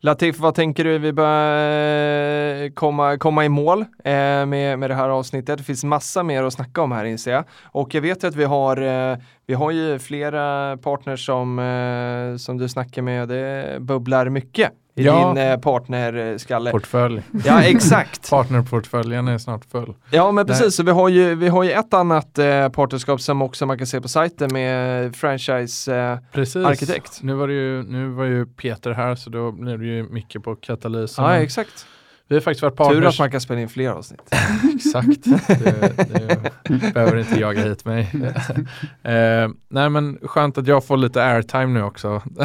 Latif, vad tänker du? Vi börjar eh, komma, komma i mål eh, med, med det här avsnittet. Det finns massa mer att snacka om här inser jag. Och jag vet ju att vi har, eh, vi har ju flera partners som, eh, som du snackar med. Det bubblar mycket i Ja. din eh, partnerskalle. Portfölj. Ja, exakt. (laughs) Partnerportföljen är snart full. Ja, men precis. Så vi har ju, vi har ju ett annat eh, partnerskap som också man kan se på sajten med franchise. Eh. Nu var, det ju, nu var ju Peter här så då blev det ju mycket på katalysen. ja, exakt. Vi har faktiskt varit Tur partners. att man kan spela in fler avsnitt. (laughs) Exakt. Det, det behöver inte jaga hit mig. (laughs) eh, nej men skönt att jag får lite airtime nu också. (laughs)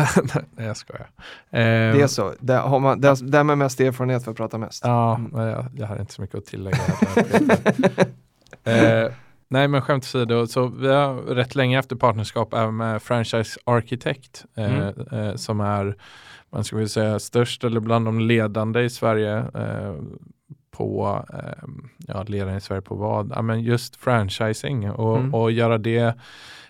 nej jag skojar. Eh, Det är så. Där har man, där, där med mest erfarenhet för att prata mest. Ja, Mm. men jag, jag har inte så mycket att tillägga. eh, nej men skämt åsido, så vi har rätt länge efter partnerskap även med Franchise Architect eh, Mm. eh, som är, man ska väl säga störst eller bland de ledande i Sverige eh, på, eh, ja ledande i Sverige på vad? Ja men just franchising och, Mm. och göra det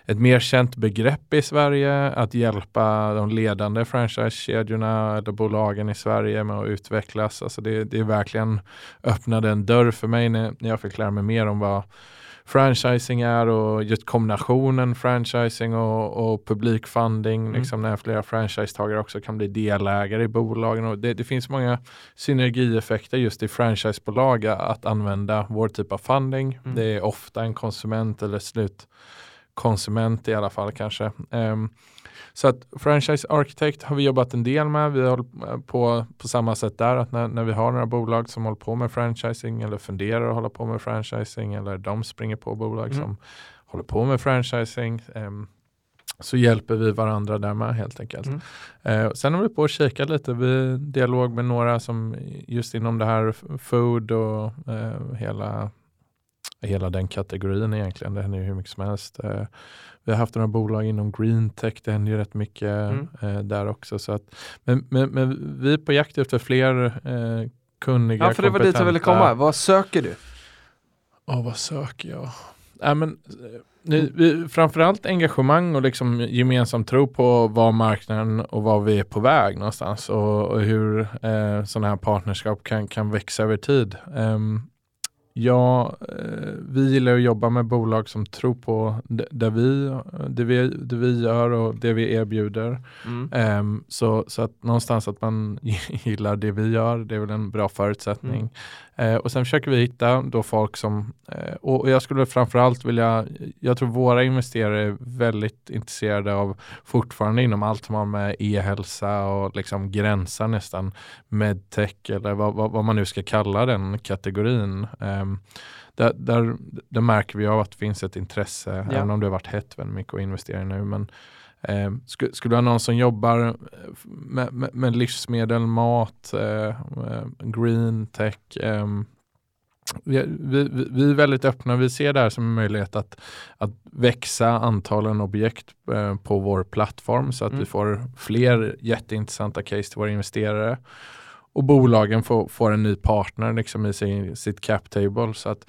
ett mer känt begrepp i Sverige, att hjälpa de ledande franchisekedjorna eller bolagen i Sverige med att utvecklas. Alltså det, det är verkligen öppnade en dörr för mig när, när jag fick lära mig mer om vad franchising är och just kombinationen franchising och, och publikfunding, Mm. liksom när flera franchisetagare också kan bli delägare i bolagen. Och det, det finns många synergieffekter just i franchisebolag att använda vår typ av funding. Mm. Det är ofta en konsument eller slutkonsument i alla fall kanske. Ehm, så att Franchise Architect har vi jobbat en del med. Vi håller på på samma sätt där att när, när vi har några bolag som håller på med franchising eller funderar att hålla på med franchising eller de springer på bolag Mm. som håller på med franchising. ehm, så hjälper vi varandra där med helt enkelt. Mm. Eh, sen har vi på och kikat lite, vi dialog med några som just inom det här food och eh, hela, hela den kategorin egentligen. Det händer ju hur mycket som helst. Eh, vi har haft några bolag inom green tech, det händer ju rätt mycket Mm. eh, där också. Så att, men, men, men vi är på jakt efter fler eh, kunniga, Ja, för det var dit jag ville komma. Vad söker du? Ja, vad söker jag? Äh, men, eh, nu, vi, framförallt engagemang och liksom gemensam tro på vad marknaden och var vi är på väg någonstans och, och hur eh, sådana här partnerskap kan, kan växa över tid. Ehm, ja, eh, vi gillar att jobba med bolag som tror på det, vi, det, vi, det vi gör och det vi erbjuder. Mm. Ehm, så, så att någonstans att man (laughs) gillar det vi gör, det är väl en bra förutsättning. Mm. Eh, och sen försöker vi hitta då folk som, eh, och, och jag skulle framförallt vilja, jag tror våra investerare är väldigt intresserade av fortfarande inom allt som har med e-hälsa och liksom gränsa nästan medtech eller vad, vad, vad man nu ska kalla den kategorin. Ehm, där, där, där märker vi av att det finns ett intresse, Ja. även om det har varit hett väldigt mycket att investera i nu. Men Eh, skulle, skulle du ha någon som jobbar eh, med, med, med livsmedel, mat, eh, eh, green tech. ehm, vi, vi, vi- vi är väldigt öppna, vi ser det här som en möjlighet att, att växa antalen objekt eh, på vår plattform så att Mm. vi får fler jätteintressanta case till våra investerare. Och bolagen får, får en ny partner liksom i sin, sitt cap table. Så att,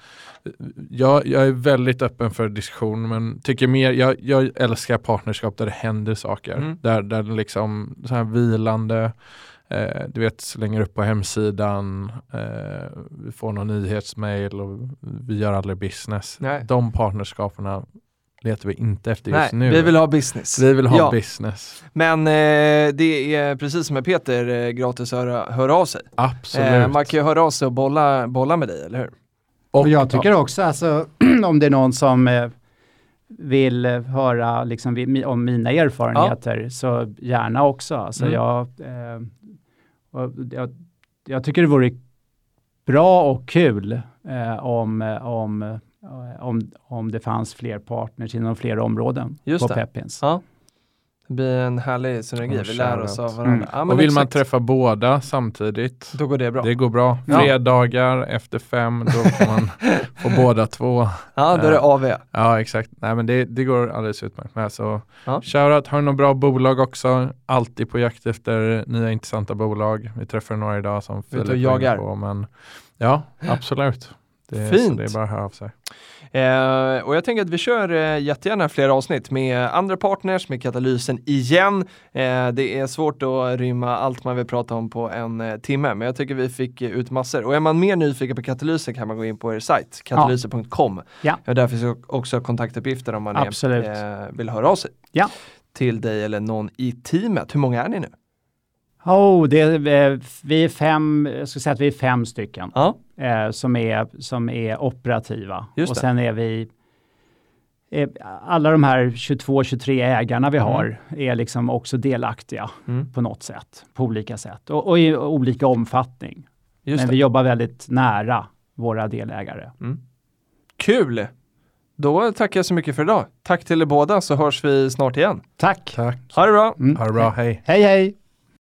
jag, jag är väldigt öppen för diskussion men tycker mer, jag, jag älskar partnerskap där det händer saker. Mm. Där, där liksom så här vilande, eh, du vet slänger upp på hemsidan, eh, vi får någon nyhetsmail och vi gör aldrig business. Nej. De partnerskaperna letar vi inte efter just Nej, nu. vi vill ha business. Vi vill ha Ja. business. Men eh, det är precis som med Peter, eh, gratis att höra, höra av sig. Absolut. Eh, man kan ju höra av sig och bolla, bolla med dig, eller hur? Och jag tycker också, alltså, (clears throat) om det är någon som eh, vill eh, höra liksom, om mina erfarenheter, så gärna också. Alltså, Mm. jag, eh, och jag, jag tycker det vore bra och kul eh, om, om, om, om det fanns fler partners inom fler områden Just på det. Pepins. Ja. Det blir en härlig synergi, vi lär oss av varandra. Mm. Ja, men och vill man exakt. träffa båda samtidigt, Då går det bra. det går bra. Ja. Fredagar efter fem, då kan man (laughs) få båda två. Ja, då är det Eh, AV. Ja, exakt. Nej, men det, det går alldeles utmärkt med. Så Ja. shoutout, har du några bra bolag också? Alltid på jakt efter nya intressanta bolag. Vi träffar några idag som Filip var inne jagar. På, men ja, absolut. Det, Fint. Det är bara av sig. Eh, och jag tänker att vi kör eh, jättegärna fler avsnitt med andra partners, med katalysen igen. Eh, det är svårt att rymma allt man vill prata om på en eh, timme, men jag tycker vi fick eh, ut massor. Och är man mer nyfiken på katalysen kan man gå in på er sajt, katalysen.com. Ja. Och där finns också kontaktuppgifter om man är, Absolut. eh, vill höra av sig. Ja. Till dig eller någon i teamet. Hur många är ni nu? Oh, det, är, eh, vi är fem, jag skulle säga att vi är fem stycken. Ja, eh, som, är, som är operativa. Just och det. sen är vi eh, alla de här 22-23 ägarna vi Mm. har är liksom också delaktiga mm. på något sätt, på olika sätt och, och i olika omfattning. just Men det. vi jobbar väldigt nära våra delägare. Kul! Då tackar jag så mycket för idag. Tack till er båda så hörs vi snart igen. Tack! Tack. Ha det bra! Mm. Ha det bra, hej. Hej hej!